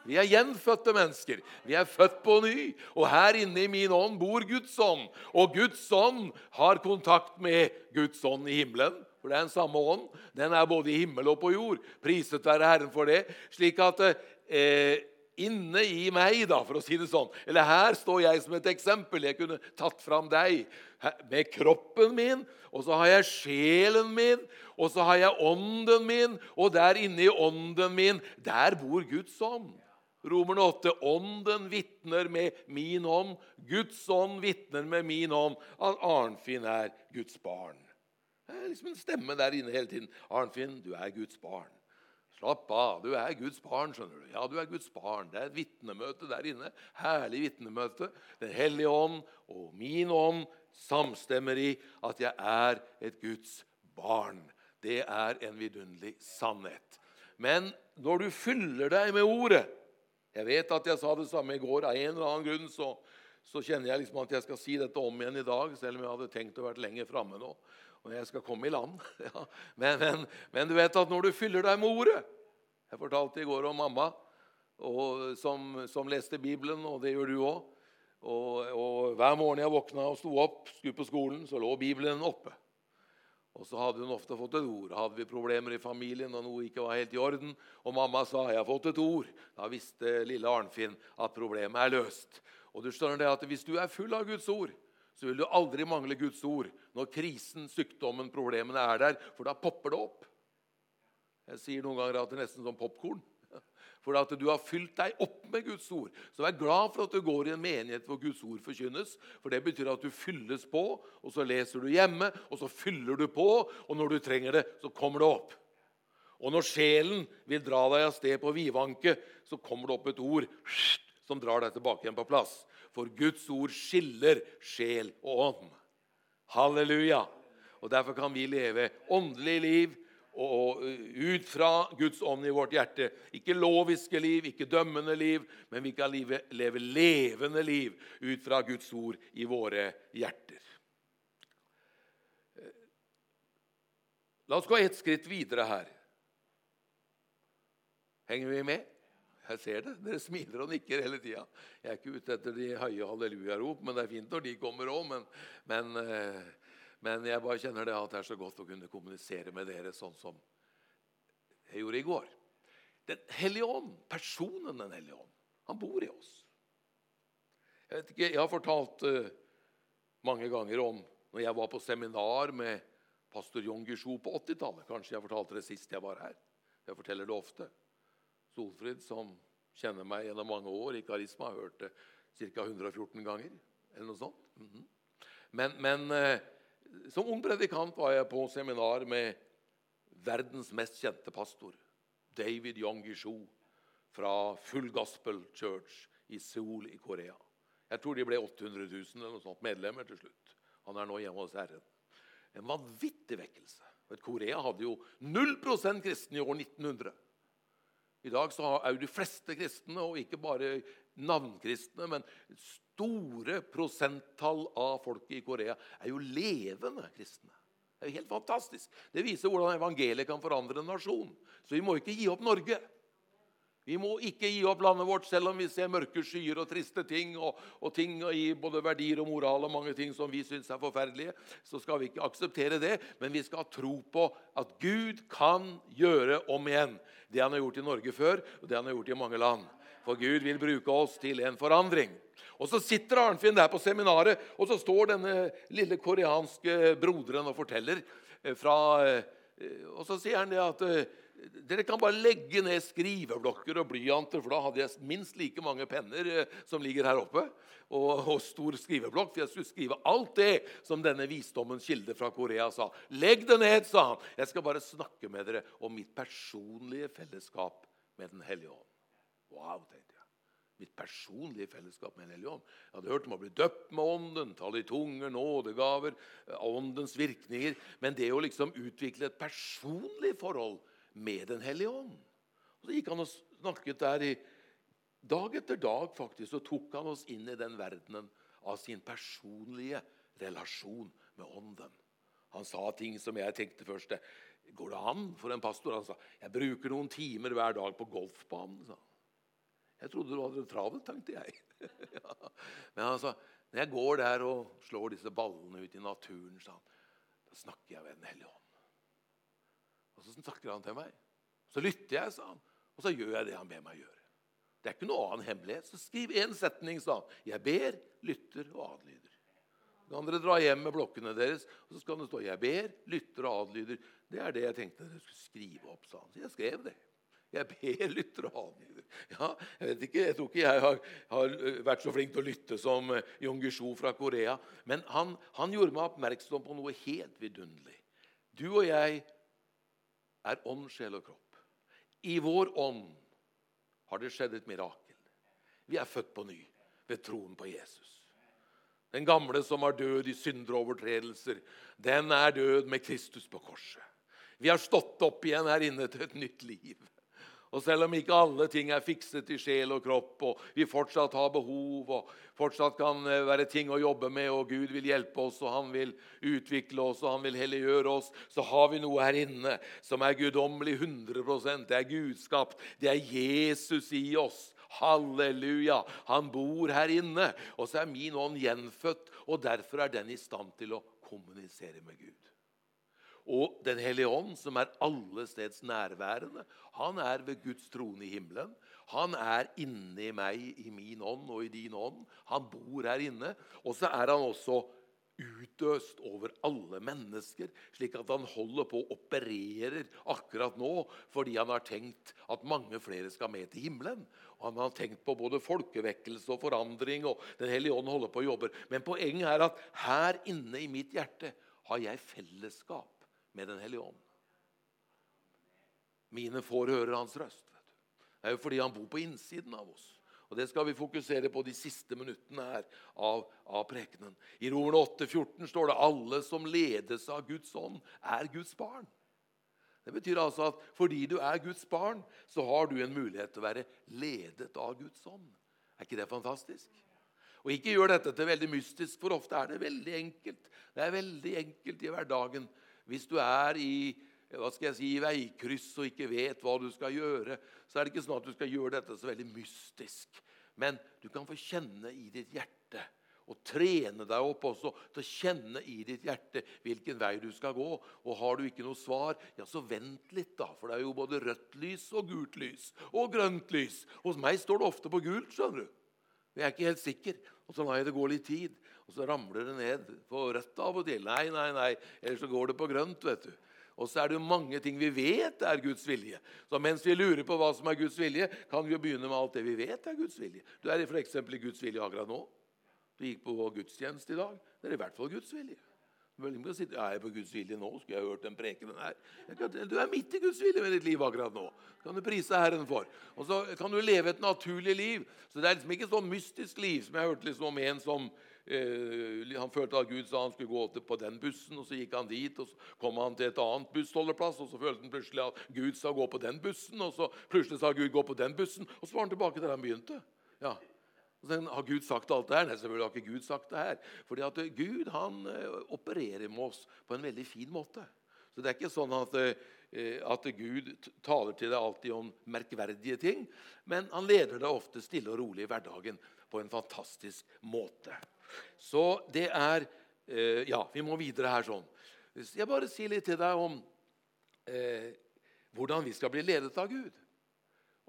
Vi er gjenfødte mennesker. Vi er født på ny. Og her inne i min ånd bor Guds ånd. Og Guds ånd har kontakt med Guds ånd i himmelen. For det er den samme ånd. Den er både i himmel og på jord. Priset være Herren for det. Slik at eh, inne i meg, da, for å si det sånn. Eller her står jeg som et eksempel. Jeg kunne tatt fram deg med kroppen min, og så har jeg sjelen min, og så har jeg ånden min, og der inne i ånden min, der bor Guds ånd. Romerne 8. Ånden vitner med min ånd. Guds ånd vitner med min ånd at Arnfinn er Guds barn. Det er liksom en stemme der inne hele tiden. Arnfinn, du er Guds barn. Slapp av, du er Guds barn. skjønner du. Ja, du er Guds barn. Det er et vitnemøte der inne. Herlig vitnemøte. Den hellige ånd og min ånd samstemmer i at jeg er et Guds barn. Det er en vidunderlig sannhet. Men når du fyller deg med Ordet Jeg vet at jeg sa det samme i går. Av en eller annen grunn så, så kjenner jeg liksom at jeg skal si dette om igjen i dag, selv om jeg hadde tenkt å være lenger framme nå og jeg skal komme i land. Ja. Men, men, men, du vet at når du fyller deg med Ordet Jeg fortalte i går om mamma og, som, som, leste Bibelen, og det gjør du òg. Og, og, hver morgen jeg våkna og sto opp, skulle på skolen, så lå Bibelen oppe. Og så hadde hun ofte fått et ord. Hadde vi problemer i familien og noe ikke var helt i orden, og mamma sa 'jeg har fått et ord', da visste lille Arnfinn at problemet er løst. Og du skjønner det at Hvis du er full av Guds ord, så vil du aldri mangle Guds ord når krisen, sykdommen, problemene er der, for da popper det opp. Jeg sier noen ganger at det er nesten som popkorn. For at du har fylt deg opp med Guds ord. Så vær glad for at du går i en menighet hvor Guds ord forkynnes. For det betyr at du fylles på, og så leser du hjemme, og så fyller du på. Og når du trenger det, så kommer det opp. Og når sjelen vil dra deg av sted på vidvanke, så kommer det opp et ord som drar deg tilbake igjen på plass. For Guds ord skiller sjel og ånd. Halleluja. Og Derfor kan vi leve åndelig liv og ut fra Guds ånd i vårt hjerte. Ikke loviske liv, ikke dømmende liv, men vi kan leve, leve levende liv ut fra Guds ord i våre hjerter. La oss gå ett skritt videre her. Henger vi med? Jeg ser det. Dere smiler og nikker hele tida. Jeg er ikke ute etter de høye hallelujarop, men det er fint når de kommer òg. Men, men, men, jeg bare kjenner det at det er så godt å kunne kommunisere med dere sånn som jeg gjorde i går. Den hellige ånd, personen Den hellige ånd, han bor i oss. Jeg vet ikke, jeg har fortalt uh, mange ganger om når jeg var på seminar med pastor Jon Guichou på 80-tallet. Kanskje jeg fortalte det sist jeg var her. Jeg forteller det ofte. Solfrid, som kjenner meg gjennom mange år i Karisma, har hørt det ca. 114 ganger. eller noe sånt. Mm -hmm. Men, men eh, som ung predikant var jeg på seminar med verdens mest kjente pastor, David Yong-Gishu fra Full Gospel Church i Seoul i Korea. Jeg tror de ble 800 000 eller noe sånt medlemmer til slutt. Han er nå hjemme hos Herren. En vanvittig vekkelse. Korea hadde jo 0 kristne i år 1900. I dag er jo de fleste kristne, og ikke bare navnkristne, men store prosenttall av folket i Korea er jo levende kristne. Det er jo helt fantastisk. Det viser hvordan evangeliet kan forandre en nasjon. Så vi må ikke gi opp Norge. Vi må ikke gi opp landet vårt selv om vi ser mørke skyer og triste ting og, og ting i både verdier og moral og mange ting som vi syns er forferdelige. Så skal vi ikke akseptere det, men vi skal ha tro på at Gud kan gjøre om igjen det han har gjort i Norge før, og det han har gjort i mange land. For Gud vil bruke oss til en forandring. Og Så sitter Arnfinn der på seminaret, og så står denne lille koreanske broderen og forteller. Eh, fra, eh, og så sier han det at eh, dere kan bare legge ned skriveblokker og blyanter, for da hadde jeg minst like mange penner eh, som ligger her oppe. Og, og, stor skriveblokk, for jeg skulle skrive alt det som denne visdommens kilde fra Korea sa. Legg det ned, sa han. Jeg skal bare snakke med dere om mitt personlige fellesskap med Den hellige ånd. Wow, tenkte jeg. Mitt personlige fellesskap med Den hellige ånd. Jeg hadde hørt om å bli døpt med Ånden, tale i tunger, nådegaver, eh, Åndens virkninger. Men det å liksom utvikle et personlig forhold med Den hellige ånd. Og Så gikk han og snakket der i dag etter dag, faktisk, og tok han oss inn i den verdenen av sin personlige relasjon med Ånden. Han sa ting som jeg tenkte først Går det an for en pastor? Han sa jeg bruker noen timer hver dag på golfbanen. sa Jeg trodde du hadde det travelt, tenkte jeg. ja. Men han sa når jeg går der og slår disse ballene ut i naturen, sa han, da snakker jeg ved Den hellige ånd. Og så snakker han til meg. Så lytter jeg, sa han. Og så gjør jeg det han ber meg gjøre. Det er ikke noe annen hemmelighet. Så skriv én setning, sa han. Jeg ber, lytter og adlyder. Så kan dere dra hjem med blokkene deres, og så skal det stå 'Jeg ber, lytter og adlyder'. Det er det jeg tenkte dere skulle skrive opp, sa han. Så jeg skrev det. Jeg ber, lytter og adlyder. Ja, jeg vet ikke, jeg tror ikke jeg har, har vært så flink til å lytte som Jong Gushu fra Korea. Men han, han gjorde meg oppmerksom på noe helt vidunderlig. Du og jeg er ånd, sjel og kropp. I vår ånd har det skjedd et mirakel. Vi er født på ny ved troen på Jesus. Den gamle som var død i syndre overtredelser, den er død med Kristus på korset. Vi har stått opp igjen her inne til et nytt liv. Og selv om ikke alle ting er fikset i sjel og kropp, og vi fortsatt har behov, og fortsatt kan eh, være ting å jobbe med, og Gud vil hjelpe oss, og han vil utvikle oss, og han vil helliggjøre oss, så har vi noe her inne som er guddommelig 100% Det er gudskapt. Det er Jesus i oss. Halleluja! Han bor her inne. Og så er min ånd gjenfødt, og derfor er den i stand til å kommunisere med Gud. Og Den hellige ånd, som er alle steds nærværende, han er ved Guds trone i himmelen. Han er inni meg, i min ånd og i din ånd. Han bor her inne. Og så er han også utøst over alle mennesker, slik at han holder på å opererer akkurat nå fordi han har tenkt at mange flere skal med til himmelen. Og Han har tenkt på både folkevekkelse og forandring, og Den hellige ånd holder på å jobbe. Men poenget er at her inne i mitt hjerte har jeg fellesskap med Den hellige ånd. Mine får høre hans røst. Det er jo fordi han bor på innsiden av oss. Og Det skal vi fokusere på de siste minuttene her av, av prekenen. I Romerne 8, 14 står det alle som ledes av Guds ånd, er Guds barn. Det betyr altså at fordi du er Guds barn, så har du en mulighet til å være ledet av Guds ånd. Er ikke det fantastisk? Og Ikke gjør dette til veldig mystisk, for ofte er det veldig enkelt. Det er veldig enkelt i hverdagen. Hvis du er i hva skal jeg si, veikryss og ikke vet hva du skal gjøre, så er det ikke sånn at du skal gjøre dette så veldig mystisk. Men du kan få kjenne i ditt hjerte og trene deg opp også til å kjenne i ditt hjerte hvilken vei du skal gå. Og har du ikke noe svar, ja, så vent litt, da. For det er jo både rødt lys og gult lys og grønt lys. Hos meg står det ofte på gult, skjønner du. Jeg er ikke helt sikker. Og så lar jeg det gå litt tid, og så ramler det ned på rødt av og til. Nei, nei, nei, Eller så går det på grønt, vet du. Og så er det jo mange ting vi vet er Guds vilje. Så mens vi lurer på hva som er Guds vilje, kan vi jo begynne med alt det vi vet er Guds vilje. Du er f.eks. i Guds vilje akkurat nå. Du gikk på gudstjeneste i dag. Det er i hvert fall Guds vilje. Du er si, er jeg på Guds vilje nå? Skulle jeg hørt den prekenen her? Du er midt i Guds vilje med ditt liv akkurat nå. Kan du prise Herren for. Og så kan du leve et naturlig liv. Så Det er liksom ikke sånn mystisk liv som jeg hørte liksom om en som han følte at Gud sa han skulle gå på den bussen, og så gikk han dit. og Så kom han til et annet bussholdeplass, og så følte han plutselig at Gud sa gå på den bussen. Og så plutselig sa Gud gå på den bussen, og så var han tilbake der han begynte. Ja. Så har Gud sagt alt det her? Nei, selvfølgelig har ikke Gud sagt det her. Fordi at eh, Gud han eh, opererer med oss på en veldig fin måte. Så det er ikke sånn at, at Gud taler til deg alltid om merkverdige ting, men han leder deg ofte stille og rolig i hverdagen på en fantastisk måte. Så det er eh, Ja, vi må videre her sånn. Jeg bare sier litt til deg om eh, hvordan vi skal bli ledet av Gud.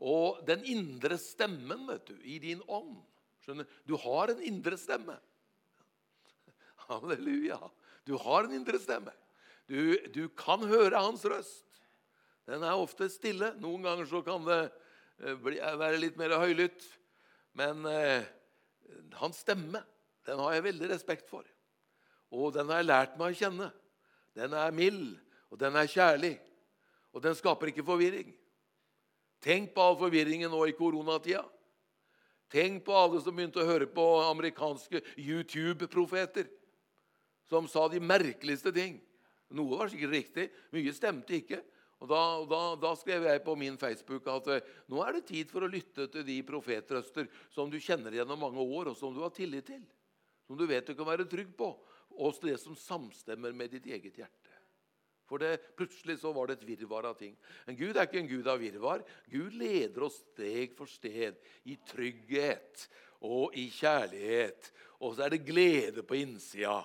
Og den indre stemmen vet du, i din ånd. Skjønner? Du har en indre stemme. Halleluja. Du har en indre stemme. Du, du kan høre hans røst. Den er ofte stille. Noen ganger så kan det eh, bli, være litt mer høylytt. Men eh, hans stemme den har jeg veldig respekt for. Og den har jeg lært meg å kjenne. Den er mild, og den er kjærlig. Og den skaper ikke forvirring. Tenk på all forvirringen nå i koronatida. Tenk på alle som begynte å høre på amerikanske YouTube-profeter som sa de merkeligste ting. Noe var sikkert riktig, mye stemte ikke. Og da, da, da, skrev jeg på min Facebook at eh, nå er det tid for å lytte til de profetrøster som du kjenner gjennom mange år, og som du har tillit til som du vet du kan være trygg på, og det som samstemmer med ditt eget hjerte. For det, plutselig så var det et virvar av ting. Men Gud er ikke en gud av virvar. Gud leder oss steg for sted i trygghet og i kjærlighet. Og så er det glede på innsida.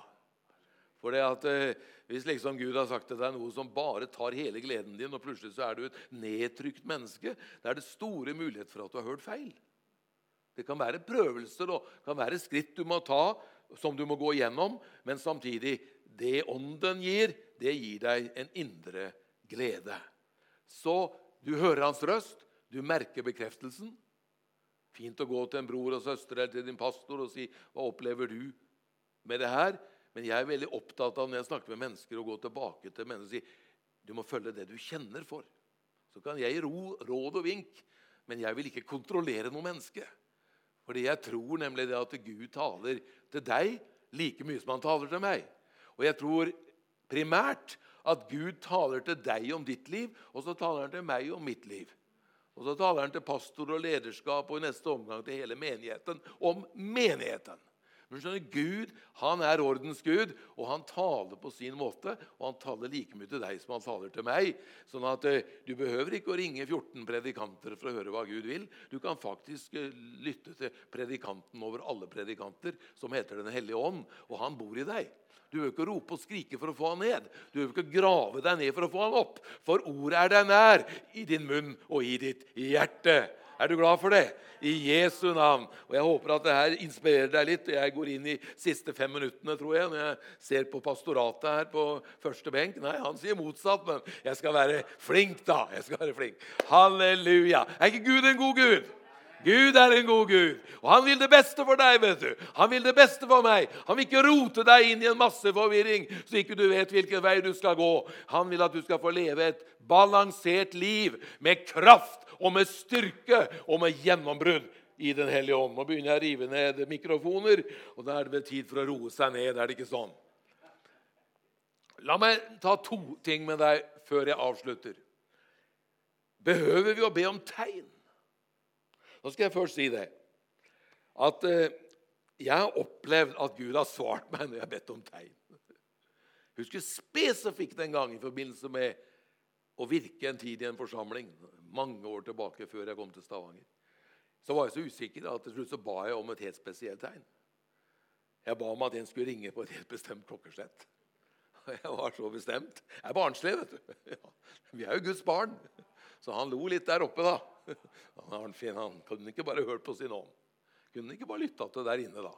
For det at eh, Hvis liksom Gud har sagt til deg noe som bare tar hele gleden din, og plutselig så er du et nedtrykt menneske, da er det store mulighet for at du har hørt feil. Det kan være prøvelser og kan være skritt du må ta som du må gå igjennom, men samtidig det ånden gir, det gir deg en indre glede. Så du hører hans røst, du merker bekreftelsen. Fint å gå til en bror og søster eller til din pastor og si 'Hva opplever du med det her?' Men jeg er veldig opptatt av når jeg snakker med mennesker, å gå tilbake til mennesker og si 'Du må følge det du kjenner for'. Så kan jeg gi ro, råd og vink, men jeg vil ikke kontrollere noe menneske. Fordi jeg tror nemlig det at Gud taler til deg like mye som han taler til meg. Og jeg tror primært at Gud taler til deg om ditt liv, og så taler han til meg om mitt liv. Og så taler han til pastor og lederskap og i neste omgang til hele menigheten om menigheten. Men skjønner, Gud han er ordens Gud, og han taler på sin måte. Og han taler like mye til deg som han taler til meg. Sånn at eh, Du behøver ikke å ringe 14 predikanter for å høre hva Gud vil. Du kan faktisk eh, lytte til predikanten over alle predikanter, som heter Den hellige ånd, og han bor i deg. Du behøver ikke rope og skrike for å få han ned. Du behøver ikke grave deg ned for å få han opp. For ordet er deg nær, i din munn og i ditt hjerte. Er du glad for det? I Jesu navn. Og Jeg håper at det her inspirerer deg litt. Jeg går inn i siste fem minuttene tror jeg, når jeg ser på pastoratet her på første benk. Nei, han sier motsatt, men jeg skal være flink, da. Jeg skal være flink. Halleluja. Er ikke Gud en god Gud? Gud er en god Gud, og han vil det beste for deg. vet du. Han vil det beste for meg. Han vil ikke rote deg inn i en masse forvirring, så ikke du vet hvilken vei du skal gå. Han vil at du skal få leve et balansert liv med kraft og med styrke og med gjennombrudd i Den hellige ånd. Nå begynner jeg å rive ned mikrofoner, og da er det vel tid for å roe seg ned. Er det ikke sånn? La meg ta to ting med deg før jeg avslutter. Behøver vi å be om tegn? Nå skal jeg først si det. At eh, jeg har opplevd at Gud har svart meg når jeg har bedt om tegn. Jeg husker spesifikt en gang i forbindelse med å virke en tid i en forsamling mange år tilbake, før jeg kom til Stavanger. Så var jeg så usikker at til slutt så ba jeg om et helt spesielt tegn. Jeg ba om at en skulle ringe på et helt bestemt klokkeslett. Jeg var så bestemt. Jeg er barnslig, vet du. Ja, vi er jo Guds barn. Så han lo litt der oppe, da. Han, han kunne ikke bare hørt på sin ånd. Kunne ikke bare lytta til der inne, da.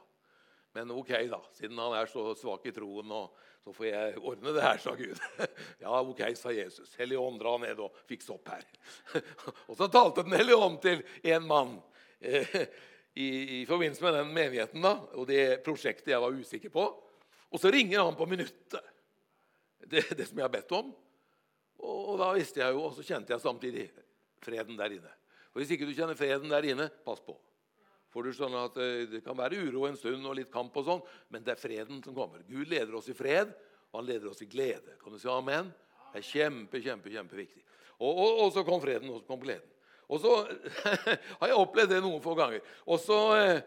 Men ok, da, siden han er så svak i troen, så får jeg ordne det her, sa Gud. Ja, ok, sa Jesus. Hellige ånd, dra ned og fiks opp her. Og så talte Den hellige ånd til en mann eh, i, i, forbindelse med den menigheten da, og det prosjektet jeg var usikker på. Og så ringer han på minuttet, det, det som jeg har bedt om. Og, og da visste jeg jo, og så kjente jeg samtidig freden der inne. For Hvis ikke du kjenner freden der inne, pass på. For du skjønner at eh, Det kan være uro en stund og litt kamp, og sånn, men det er freden som kommer. Gud leder oss i fred, og han leder oss i glede. Kan du si amen? Det er kjempe, kjempe, kjempeviktig. Og, og, og så kom freden, og så kom gleden. Og så har jeg opplevd det noen få ganger. Og så eh,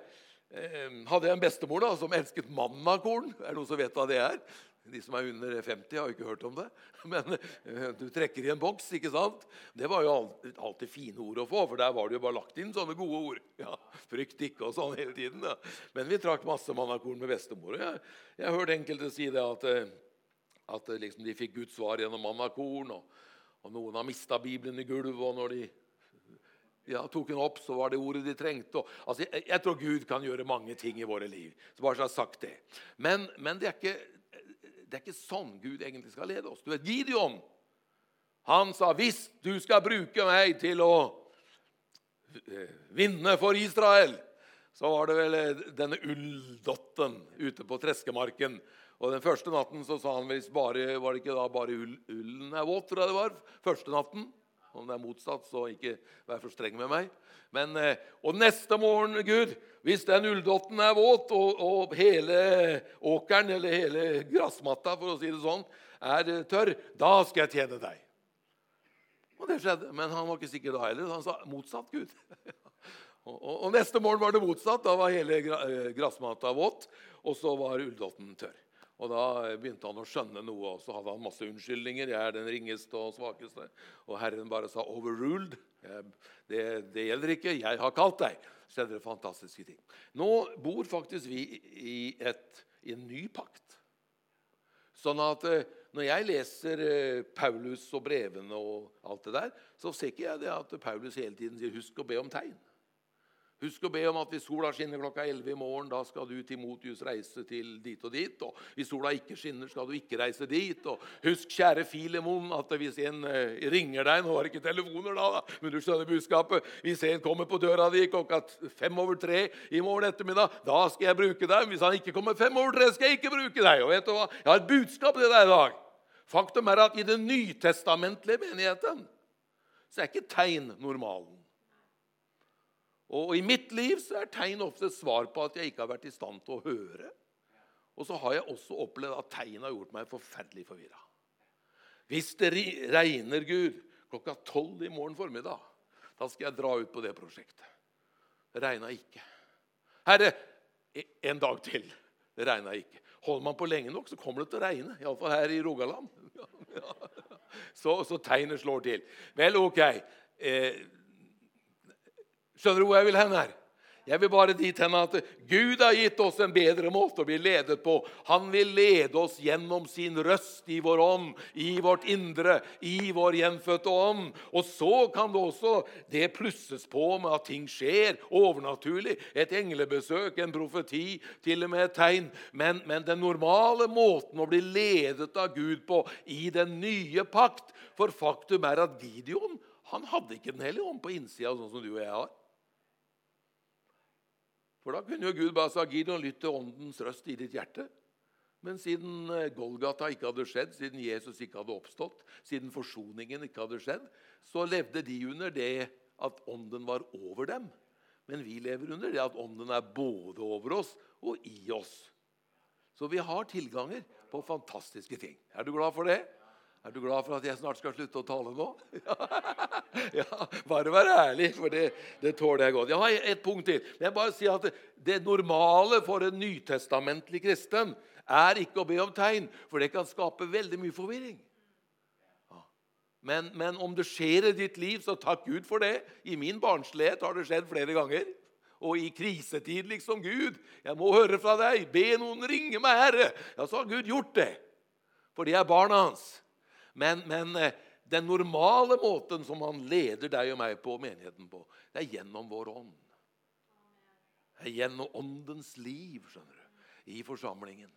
eh, hadde jeg en bestemor da, som elsket mannakorn. Er det noen som vet hva det er? De som er under 50, har jo ikke hørt om det. Men uh, du trekker i en boks, ikke sant? Det var jo alltid, fine ord å få, for der var det jo bare lagt inn sånne gode ord. Ja, Frykt ikke og sånn hele tiden. Ja. Men vi trakk masse mannakorn med bestemor. Jeg, jeg har enkelte si det at, eh, at eh, liksom de fikk Guds svar gjennom mannakorn. Og, og noen har mista Bibelen i gulvet, og når de ja, tok den opp, så var det ordet de trengte. Og, altså, jeg, jeg, tror Gud kan gjøre mange ting i våre liv. Så bare så jeg har sagt det. Men, men det er ikke det er ikke sånn Gud egentlig skal lede oss. Du vet, Gideon han sa hvis du skal bruke meg til å eh, vinne for Israel, så var det vel eh, denne ulldotten ute på treskemarken. Og Den første natten så sa han hvis bare, var det ikke da bare ull, ullen er våt. tror jeg det var, første natten. Om det er motsatt, så ikke vær for streng med meg. Men, eh, og neste morgen, Gud, hvis den ulldotten er våt, og, og, hele åkeren eller hele gressmatta for å si det sånn, er eh, tørr, da skal jeg tjene deg. Og det skjedde, Men han var ikke sikker da heller. Han sa motsatt Gud. og, og, og, neste morgen var det motsatt. Da var hele eh, gressmatta våt, og så var ulldotten tørr. Og Da begynte han å skjønne noe, og så hadde han masse unnskyldninger. 'Jeg er den ringeste og svakeste.' Og Herren bare sa 'overruled'. Det, det, gjelder ikke. Jeg har kalt deg. Skjedde det fantastiske ting. Nå bor faktisk vi i, et, i en ny pakt. Sånn at eh, når jeg leser eh, Paulus og brevene og alt det der, så ser ikke jeg det at Paulus hele tiden sier 'husk å be om tegn'. Husk å be om at hvis sola skinner klokka 11 i morgen, da skal du til Motius reise til dit og dit. Og hvis sola ikke skinner, skal du ikke reise dit. Og husk, kjære Filemon, at hvis en uh, ringer deg Nå har ikke telefoner, da, da, men du skjønner budskapet. Hvis en kommer på døra di klokka fem over tre i morgen ettermiddag, da skal jeg bruke deg. Hvis han ikke kommer fem over tre, skal jeg ikke bruke deg. Og vet du hva? Jeg har et budskap til deg i dag. Faktum er at i den nytestamentlige menigheten så er ikke tegn normalen. Og I mitt liv så er tegn ofte et svar på at jeg ikke har vært i stand til å høre. Og så har jeg også opplevd at tegn har gjort meg forferdelig forvirra. Hvis det regner, Gud, klokka tolv i morgen formiddag, da skal jeg dra ut på det prosjektet. Det regna ikke. Herre, en dag til. Det regna ikke. Holder man på lenge nok, så kommer det til å regne. Iallfall her i Rogaland. Så, så tegnet slår til. Vel, ok. Eh, Skjønner du hvor jeg vil hen her? Jeg vil bare dit hen at Gud har gitt oss en bedre måte å bli ledet på. Han vil lede oss gjennom sin røst i vår ånd, i vårt indre, i vår gjenfødte ånd. Og så kan det også det plusses på med at ting skjer overnaturlig. Et englebesøk, en profeti, til og med et tegn. Men, men den normale måten å bli ledet av Gud på i den nye pakt For faktum er at Gideon han hadde ikke Den hellige ånd på innsida, sånn som du og jeg har. For da kunne jo Gud bare sagt Gideon, lytt til åndens røst i ditt hjerte. Men siden eh, Golgata ikke hadde skjedd, siden Jesus ikke hadde oppstått, siden forsoningen ikke hadde skjedd, så levde de under det at ånden var over dem. Men vi lever under det at ånden er både over oss og i oss. Så vi har tilganger på fantastiske ting. Er du glad for det? Er du glad for at jeg snart skal slutte å tale nå? ja, Bare vær ærlig, for det, det, tåler jeg godt. Jeg har et punkt til. Jeg bare sier at det, det normale for en nytestamentlig kristen er ikke å be om tegn, for det kan skape veldig mye forvirring. Men, men, om det skjer i ditt liv, så takk Gud for det. I min barnslighet har det skjedd flere ganger. Og i krisetid, liksom. Gud, jeg må høre fra deg. Be noen ringe meg, Herre. Ja, så har Gud gjort det. For de er barna hans. Men, men, eh, den normale måten som han leder deg og meg på, menigheten på, det er gjennom vår ånd. Det er gjennom åndens liv skjønner du, i forsamlingen.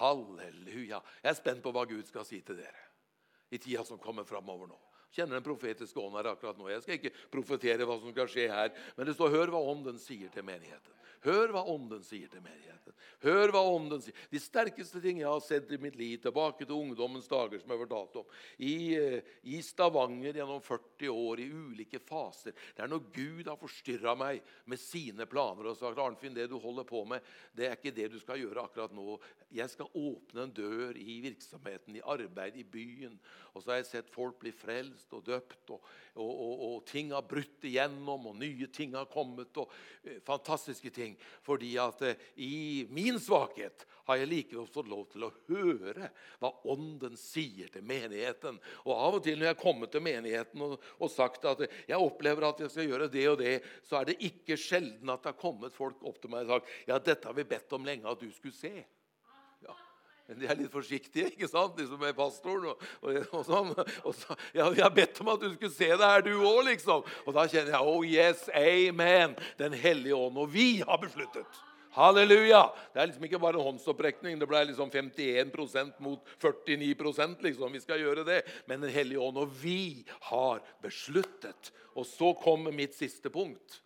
Halleluja. Jeg er spent på hva Gud skal si til dere i tida som kommer framover nå. Kjenner den profetiske ånd her akkurat nå. Jeg skal ikke profetere hva som skal skje her, men det står 'Hør hva ånden sier til menigheten'. Hør hva Ånden sier til menigheten. Hør hva Ånden sier. De sterkeste ting jeg har sett i mitt liv, tilbake til ungdommens dager, som jeg har fortalt om, i, eh, i, Stavanger gjennom 40 år, i ulike faser Det er når Gud har forstyrra meg med sine planer og sagt Arnfinn, det du holder på med, det er ikke det du skal gjøre akkurat nå. Jeg skal åpne en dør i virksomheten, i arbeid, i byen. Og så har jeg sett folk bli frelst og døpt, og, og, og, og ting har brutt igjennom, og nye ting har kommet, og uh, fantastiske ting. Fordi at uh, i min svakhet har jeg likevel fått lov til å høre hva Ånden sier til menigheten. Og av og til når jeg har kommet til menigheten og, og sagt at jeg opplever at jeg skal gjøre det og det, så er det ikke sjelden at det har kommet folk opp til meg og sagt ja, dette har vi bedt om lenge at du skulle se. Men de er litt forsiktige, ikke sant? de som er pastoren. Og, og, og sånn. Og så, ja, jeg har bedt om at du skulle se det her, du òg, liksom. Og da kjenner jeg oh yes, amen. Den hellige ånd. Og vi har besluttet. Halleluja! Det er liksom ikke bare en håndsopprekning. Det ble liksom 51% mot 49% liksom. Vi skal gjøre det. Men Den hellige ånd og vi har besluttet. Og så kommer mitt siste punkt.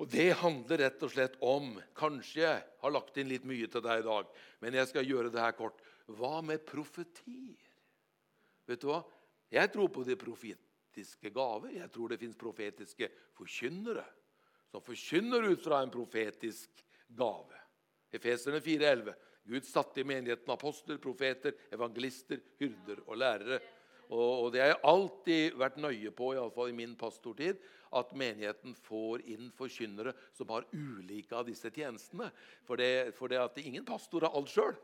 Og Det handler rett og slett om Kanskje jeg har lagt inn litt mye til deg i dag, men jeg skal gjøre det her kort. Hva med profetier? Vet du hva? Jeg tror på de profetiske gaver. Jeg tror det fins profetiske forkynnere som forkynner ut fra en profetisk gave. Efeserne 4,11. Gud satte i menigheten apostler, profeter, evangelister, hyrder og lærere. Og, det har jeg alltid vært nøye på, iallfall i min pastortid, at menigheten får inn forkynnere som har ulike av disse tjenestene. For det, for det at ingen pastor har alt sjøl.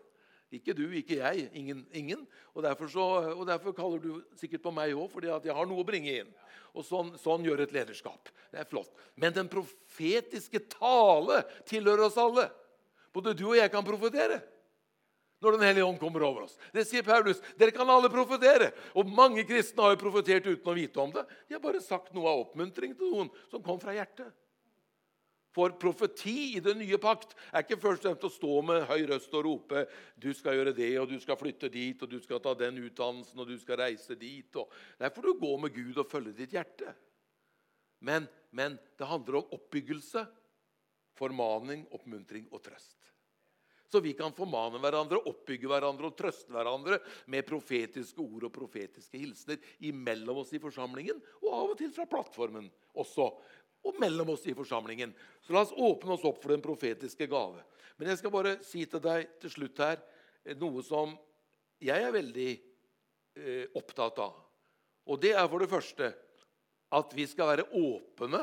Ikke du, ikke jeg. Ingen. ingen. Og, derfor så, og, derfor kaller du sikkert på meg òg, fordi at jeg har noe å bringe inn. Og sånn, sånn, gjør et lederskap. Det er flott. Men den profetiske tale tilhører oss alle. Både du og jeg kan profetere når Den hellige ånd kommer over oss. Det sier Paulus. Dere kan alle profetere. Og mange kristne har jo profetert uten å vite om det. De har bare sagt noe av oppmuntring til noen som kom fra hjertet. For profeti i den nye pakt er ikke først og fremst å stå med høy røst og rope du skal gjøre det, og du skal flytte dit, og du skal ta den utdannelsen, og du skal reise dit. Og... Der får du gå med Gud og følge ditt hjerte. Men, men det handler om oppbyggelse, formaning, oppmuntring og trøst. Så vi kan formane hverandre, oppbygge hverandre og trøste hverandre med profetiske ord og profetiske hilsener imellom oss i forsamlingen, og av og til fra plattformen også. Og mellom oss i forsamlingen. Så la oss åpne oss opp for den profetiske gave. Men jeg skal bare si til deg til slutt her eh, noe som jeg er veldig eh, opptatt av. Og det er for det første at vi skal være åpne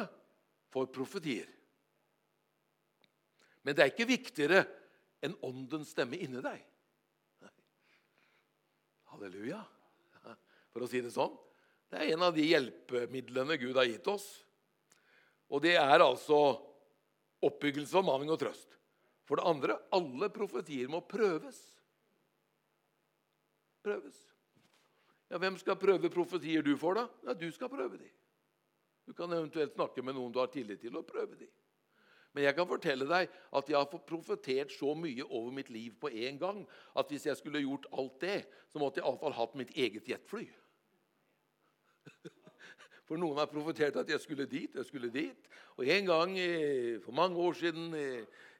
for profetier. Men det er ikke viktigere en åndens stemme inni deg. Halleluja. For å si det sånn. Det er en av de hjelpemidlene Gud har gitt oss. Og det er altså oppbyggelse, formaning og trøst. For det andre alle profetier må prøves. Prøves. Ja, Hvem skal prøve profetier du får, da? Ja, Du skal prøve de. Du kan eventuelt snakke med noen du har tillit til, og prøve de. Men jeg kan fortelle deg at jeg har profetert så mye over mitt liv på en gang at hvis jeg skulle gjort alt det, så måtte jeg iallfall hatt mitt eget jetfly. For noen har profetert at jeg skulle dit, jeg skulle dit. Og en gang for mange år siden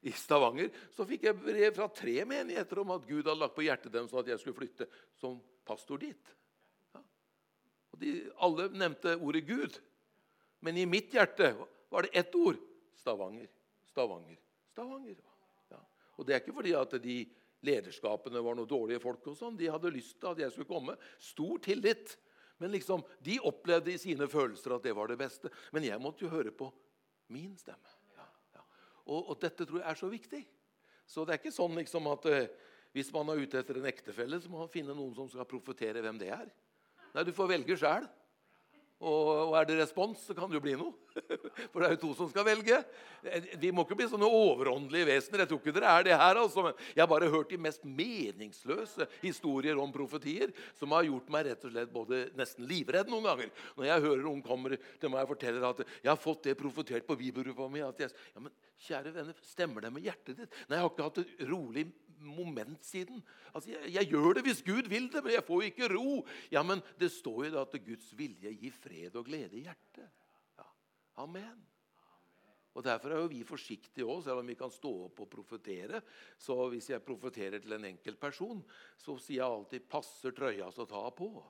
i Stavanger så fikk jeg brev fra tre menigheter om at Gud hadde lagt på hjertet dem sånn at jeg skulle flytte som pastor dit. Ja. Og de, Alle nevnte ordet Gud. Men i mitt hjerte var det ett ord Stavanger. Stavanger. Stavanger. Ja. Og det er ikke fordi at de lederskapene var noen dårlige folk. og sånn. De hadde lyst til at jeg skulle komme. Stor tillit. Men liksom, de opplevde i sine følelser at det var det beste. Men jeg måtte jo høre på min stemme. Ja, ja. Og, og, dette tror jeg er så viktig. Så det er ikke sånn liksom at uh, hvis man er ute etter en ektefelle, så må man finne noen som skal profetere hvem det er. Nei, du får velge sjæl. Og, og er det respons, så kan det jo bli noe. For det er jo to som skal velge. Vi må ikke bli sånne overåndelige vesener. Jeg tror ikke dere er det her. altså. Jeg har bare hørt de mest meningsløse historier om profetier som har gjort meg rett og slett både nesten livredd noen ganger. Når jeg hører noen kommer til meg og forteller at jeg har fått det profetert på bibelgruppa mi at jeg, ja, men Kjære venner, stemmer det med hjertet ditt? Nei, jeg har ikke hatt et rolig moment siden. Altså, jeg, jeg, gjør det hvis Gud vil det, men jeg får ikke ro. Ja, Men det står jo da at Guds vilje gir fred og glede i hjertet. Amen. Og Derfor er jo vi forsiktige òg, selv om vi kan stå opp og profetere. Så hvis jeg profeterer til en enkelt person, så sier jeg alltid 'passer trøya, så ta på'.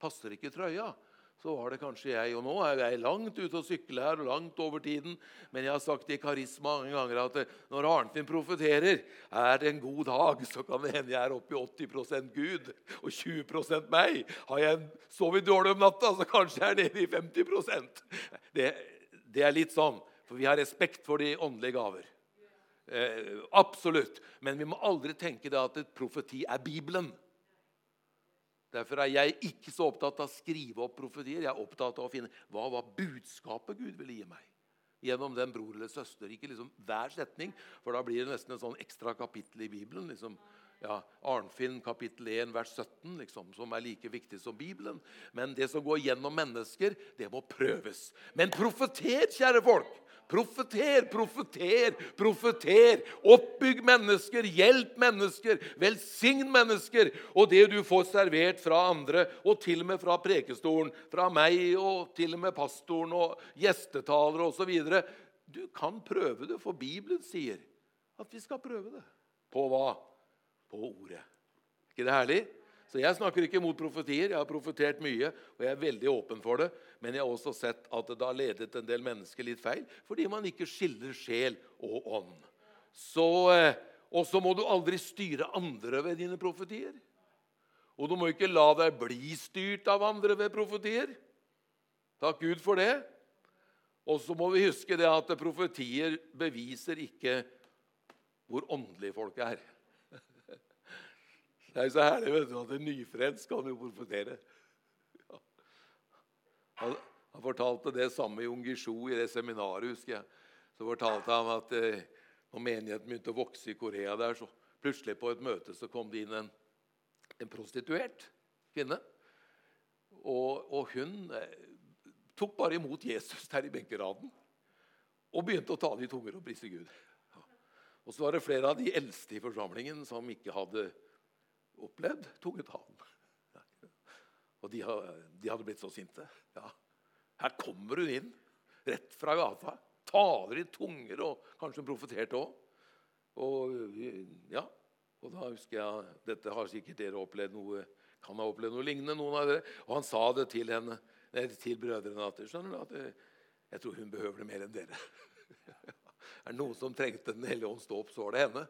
Passer ikke trøya, så var det kanskje jeg. Og nå er jeg langt ute og sykler her, og langt over tiden. Men jeg har sagt i Karisma mange ganger at når Arnfinn profeterer, er det en god dag, så kan det hende jeg er oppe i 80% Gud og 20% meg. Har jeg sovet dårlig om natta, så kanskje jeg er nede i 50 det, det er litt sånn, for vi har respekt for de åndelige gaver. Eh, absolutt. Men vi må aldri tenke det at et profeti er Bibelen. Derfor er jeg ikke så opptatt av å skrive opp profetier. Jeg er opptatt av å finne hva var budskapet Gud ville gi meg. Gjennom den bror eller søster. Ikke liksom hver setning, for da blir det nesten en sånn ekstra kapittel i Bibelen. liksom ja, Arnfinn kapittel 1 vers 17, liksom, som er like viktig som Bibelen. Men det som går gjennom mennesker, det må prøves. Men profeter, kjære folk! Profeter, profeter, profeter. Oppbygg mennesker, hjelp mennesker, velsign mennesker. Og det du får servert fra andre, og til og med fra prekestolen, fra meg og til og med pastoren og gjestetalere osv. Du kan prøve det, for Bibelen sier at vi skal prøve det. På hva? På ordet. Ikke det herlig? Så Jeg snakker ikke mot profetier. Jeg har profetert mye, og jeg er veldig åpen for det. Men jeg har også sett at det har ledet en del mennesker litt feil fordi man ikke skiller sjel og ånd. Så, eh, og så må du aldri styre andre ved dine profetier. Og du må ikke la deg bli styrt av andre ved profetier. Takk Gud for det. Og så må vi huske det at profetier beviser ikke hvor åndelige folk er. Det er jo så herlig vet du, at en nyfrelst kan jo profetere. Ja. Han, han, fortalte det samme i Ungisjo i det seminaret. husker jeg. Så fortalte han at eh, når menigheten begynte å vokse i Korea, der, så plutselig på et møte så kom det inn en, en prostituert kvinne. Og, og hun eh, tok bare imot Jesus der i benkeraden og begynte å tale i tunger og prise Gud. Ja. Og så var det flere av de eldste i forsamlingen som ikke hadde opplevd tungetalen. Og de, de, hadde blitt så sinte. Ja. Her kommer hun inn, rett fra gata. Taler i tunger, og kanskje profeterte òg. Og ja, og da husker jeg Dette har sikkert dere opplevd noe kan ha opplevd noe lignende. noen av dere. Og han sa det til henne, til brødrene at skjønner du, at jeg tror hun behøver det mer enn dere. er det noen som trengte Den hellige ånds dåp, så var det henne.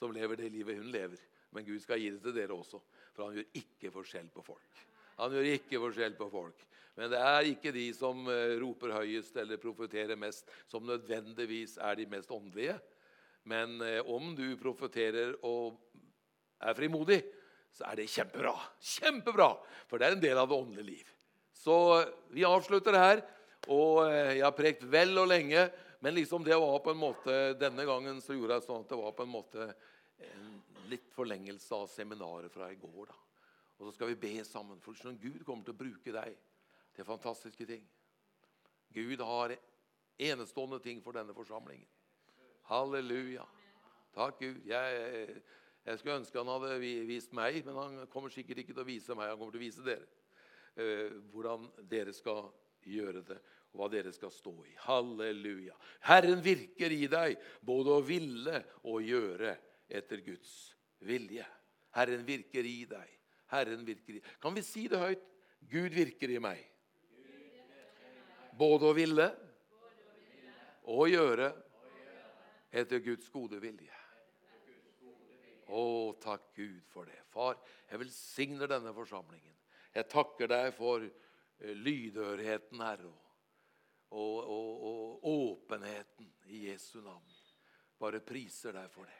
Som lever det livet hun lever. Men Gud skal gi det til dere også, for han gjør ikke forskjell på folk. Han gjør ikke forskjell på folk. Men det er ikke de som eh, roper høyest eller profeterer mest, som nødvendigvis er de mest åndelige. Men eh, om du profeterer og er frimodig, så er det kjempebra. Kjempebra! For det er en del av det åndelige liv. Så eh, vi avslutter her. Og jeg har prekt vel og lenge men liksom det var på en måte, denne gangen så gjorde jeg sånn at det var på en måte en litt forlengelse av seminaret fra i går. da. Og så skal vi be sammen, for sånn Gud kommer til å bruke deg til fantastiske ting. Gud har enestående ting for denne forsamlingen. Halleluja. Takk, Gud. Jeg, jeg skulle ønske han hadde vist meg, men han kommer sikkert ikke til å vise meg. Han kommer til å vise dere eh, hvordan dere skal gjøre det, og hva dere skal stå i. Halleluja. Herren virker i deg både å ville og gjøre etter Guds vilje. Herren virker i deg. Herren virker i Kan vi si det høyt? Gud virker i meg. Både å ville og gjøre etter Guds gode vilje. Å, takk Gud for det. Far, jeg velsigner denne forsamlingen. Jeg takker deg for eh, lydørheten, Herre, og, og, og, åpenheten i Jesu navn. Bare priser deg for det.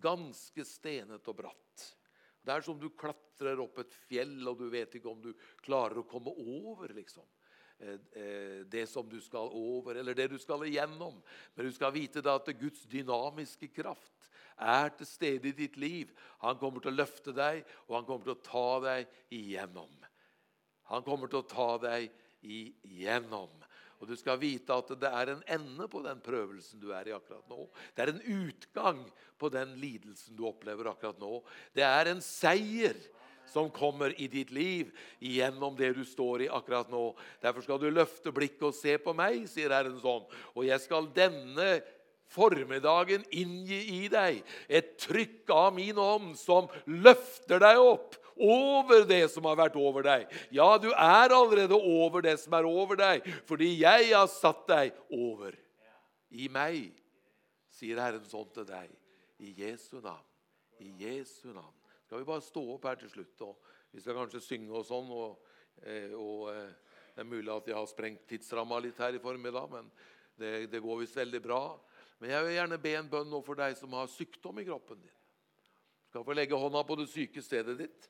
ganske stenet og bratt. Det er som du klatrer opp et fjell, og du vet ikke om du klarer å komme over. liksom. Eh, eh, det som du skal over, eller det du skal igjennom. Men du skal vite da at Guds dynamiske kraft er til stede i ditt liv. Han kommer til å løfte deg, og han kommer til å ta deg igjennom. Han kommer til å ta deg igjennom. Og du skal vite at det er en ende på den prøvelsen du er i akkurat nå. Det er en utgang på den lidelsen du opplever akkurat nå. Det er en seier som kommer i ditt liv gjennom det du står i akkurat nå. Derfor skal du løfte blikket og se på meg, sier Herren sånn. Og jeg skal denne formiddagen inngi i deg et trykk av min ånd som løfter deg opp over det som har vært over deg. Ja, du er allerede over det som er over deg, fordi jeg har satt deg over. I meg, sier Herren sånn til deg. I Jesu navn. I Jesu navn. Skal vi bare stå opp her til slutt? og Vi skal kanskje synge og sånn. og, eh, og eh, Det er mulig at jeg har sprengt tidsramma litt her i formiddag, men det, det går visst veldig bra. Men jeg vil gjerne be en bønn nå for deg som har sykdom i kroppen din. Du skal få legge hånda på det syke stedet ditt.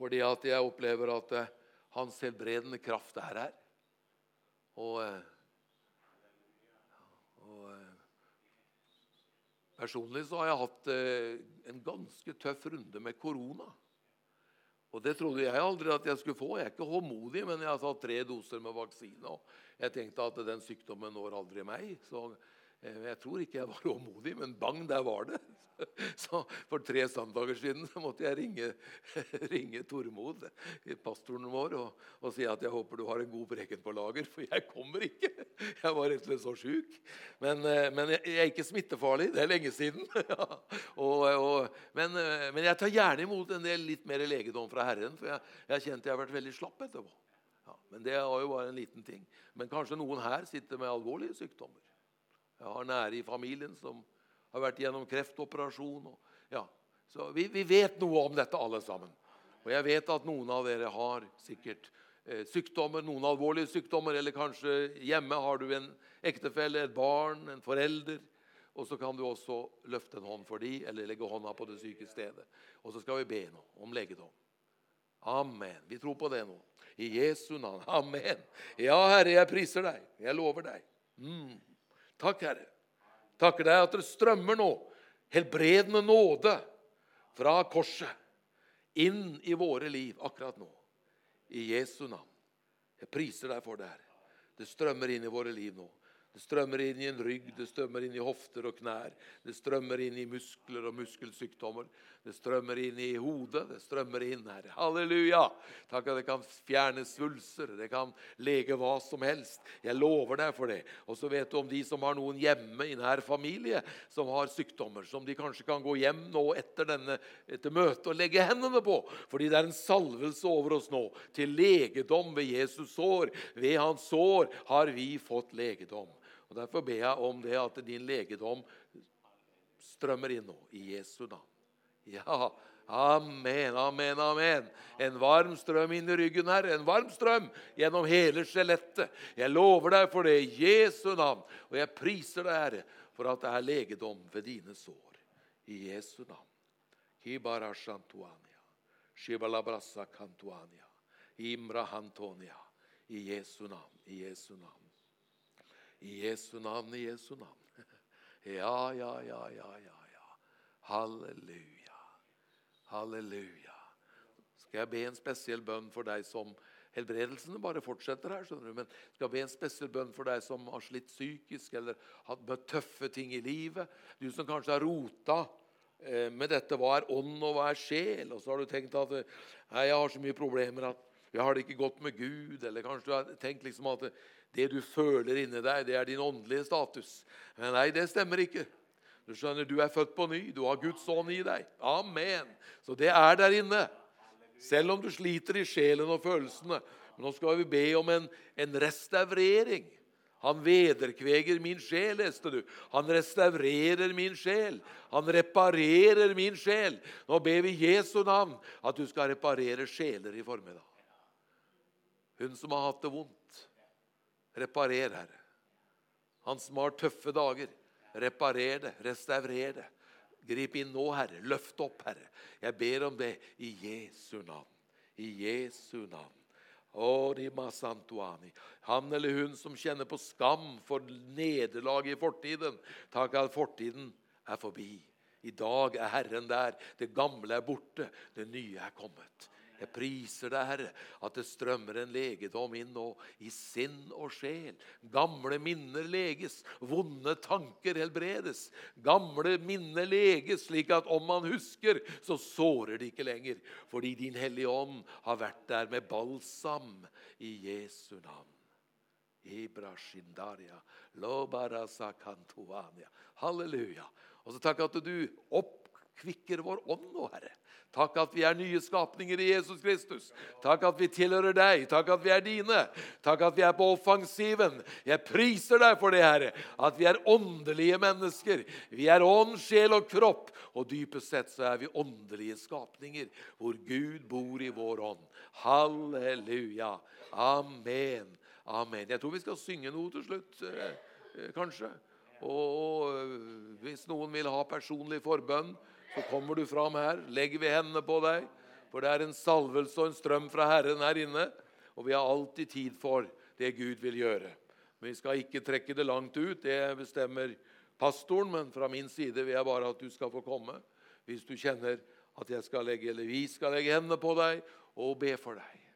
Fordi at jeg opplever at eh, hans helbredende kraft er her. Og, eh, og eh, Personlig så har jeg hatt en ganske tøff runde med korona. Og Det trodde jeg aldri at jeg skulle få. Jeg er ikke håndmodig, men jeg har tatt tre doser med vaksine. og Jeg tenkte at den sykdommen når aldri meg. Så jeg tror ikke jeg var håndmodig, men bang, der var det. Så For tre søndager siden så måtte jeg ringe, ringe Tormod, pastoren vår, og, og, si at jeg håper du har en god preken på lager, for jeg kommer ikke. Jeg var rett og slett så sjuk. Men, eh, men jeg, er ikke smittefarlig. Det er lenge siden. Ja. Og, og, men, eh, men, jeg tar gjerne imot en del litt mer legedom fra Herren, for jeg, jeg kjente jeg har vært veldig slapp etterpå. Ja, men det var jo bare en liten ting. Men kanskje noen her sitter med alvorlige sykdommer. Jeg har nære i familien som har vært gjennom kreftoperasjon. Og, ja. Så vi, vi, vet noe om dette, alle sammen. Og jeg vet at noen av dere har sikkert eh, sykdommer, noen alvorlige sykdommer, eller kanskje hjemme har du en ektefelle, et barn, en forelder. Og så kan du også løfte en hånd for dem, eller legge hånda på det syke stedet. Og så skal vi be nå om legedom. Amen. Vi tror på det nå. I Jesu navn. Amen. Ja, Herre, jeg priser deg. Jeg lover deg. Mm. Takk, Herre. Takker deg at det strømmer nå helbredende nåde fra korset inn i våre liv akkurat nå. I Jesu navn. Jeg priser deg for det, Herre. Det strømmer inn i våre liv nå. Det strømmer inn i en rygg, det strømmer inn i hofter og knær. Det strømmer inn i muskler og muskelsykdommer. Det strømmer inn i hodet. Det strømmer inn, her. Halleluja! Takk at det kan fjerne svulser. Det kan lege hva som helst. Jeg lover deg for det. Og så vet du om de som har noen hjemme i nær familie som har sykdommer, som de kanskje kan gå hjem nå etter, denne, etter møtet og legge hendene på. Fordi det er en salvelse over oss nå til legedom ved Jesus sår. Ved hans sår har vi fått legedom. Og Derfor ber jeg om det at din legedom strømmer inn nå, i Jesu navn. Ja, amen, amen, amen. En varm strøm inn i ryggen her, en varm strøm gjennom hele skjelettet. Jeg lover deg for det i Jesu navn, og jeg priser deg, Herre, for at det er legedom ved dine sår. I Jesu navn. Imra hantonia. I Jesu navn, i Jesu navn. I Jesu navn, i Jesu navn. Ja, ja, ja, ja, ja. ja. Halleluja. Halleluja. Skal jeg be en spesiell bønn for deg som Helbredelsene bare fortsetter her. skjønner du, Men skal jeg be en spesiell bønn for deg som har slitt psykisk eller har møtt tøffe ting i livet. Du som kanskje har rota eh, med dette. Hva er ånd, og hva er sjel? Og så har du tenkt at nei, jeg har så mye problemer at jeg har det ikke godt med Gud. Eller kanskje du har tenkt liksom at det du føler inni deg, det er din åndelige status. Men nei, det stemmer ikke. Du skjønner, du er født på ny. Du har Guds ånd i deg. Amen. Så det er der inne. Selv om du sliter i sjelen og følelsene. Men nå skal vi be om en, en restaurering. Han vederkveger min sjel, leste du. Han restaurerer min sjel. Han reparerer min sjel. Nå ber vi Jesu navn at du skal reparere sjeler i formiddag. Hun som har hatt det vondt. Reparer, Herre. Han som har tøffe dager. Reparer det, restaurer det. Grip inn nå, Herre. Løft opp, Herre. Jeg ber om det i Jesu navn. I Jesu navn. Han eller hun som kjenner på skam for nederlag i fortiden. Takk at fortiden er forbi. I dag er Herren der. Det gamle er borte. Det nye er kommet. Jeg priser deg, Herre, at det strømmer en legedom inn nå i sinn og sjel. Gamle minner leges, vonde tanker helbredes. Gamle minner leges, slik at om man husker, så sårer det ikke lenger. Fordi Din Hellige Ånd har vært der med balsam i Jesu navn. Halleluja. Og så takk at du oppkvikker vår ånd nå, Herre. Takk at vi er nye skapninger i Jesus Kristus. Takk at vi tilhører deg. Takk at vi er dine. Takk at vi er på offensiven. Jeg priser deg for det, Herre, at vi er åndelige mennesker. Vi er ånd, sjel og kropp. Og dypest sett så er vi åndelige skapninger hvor Gud bor i vår ånd. Halleluja. Amen. Amen. Jeg tror vi skal synge noe til slutt, eh, eh, kanskje. Og eh, hvis noen vil ha personlig forbønn så kommer du fram her, legger vi hendene på deg. For det er en salvelse og en strøm fra Herren her inne. Og vi har alltid tid for det Gud vil gjøre. Men vi skal ikke trekke det langt ut. Det bestemmer pastoren. Men fra min side vil jeg bare at du skal få komme. Hvis du kjenner at jeg skal legge, eller vi skal legge hendene på deg og be for deg.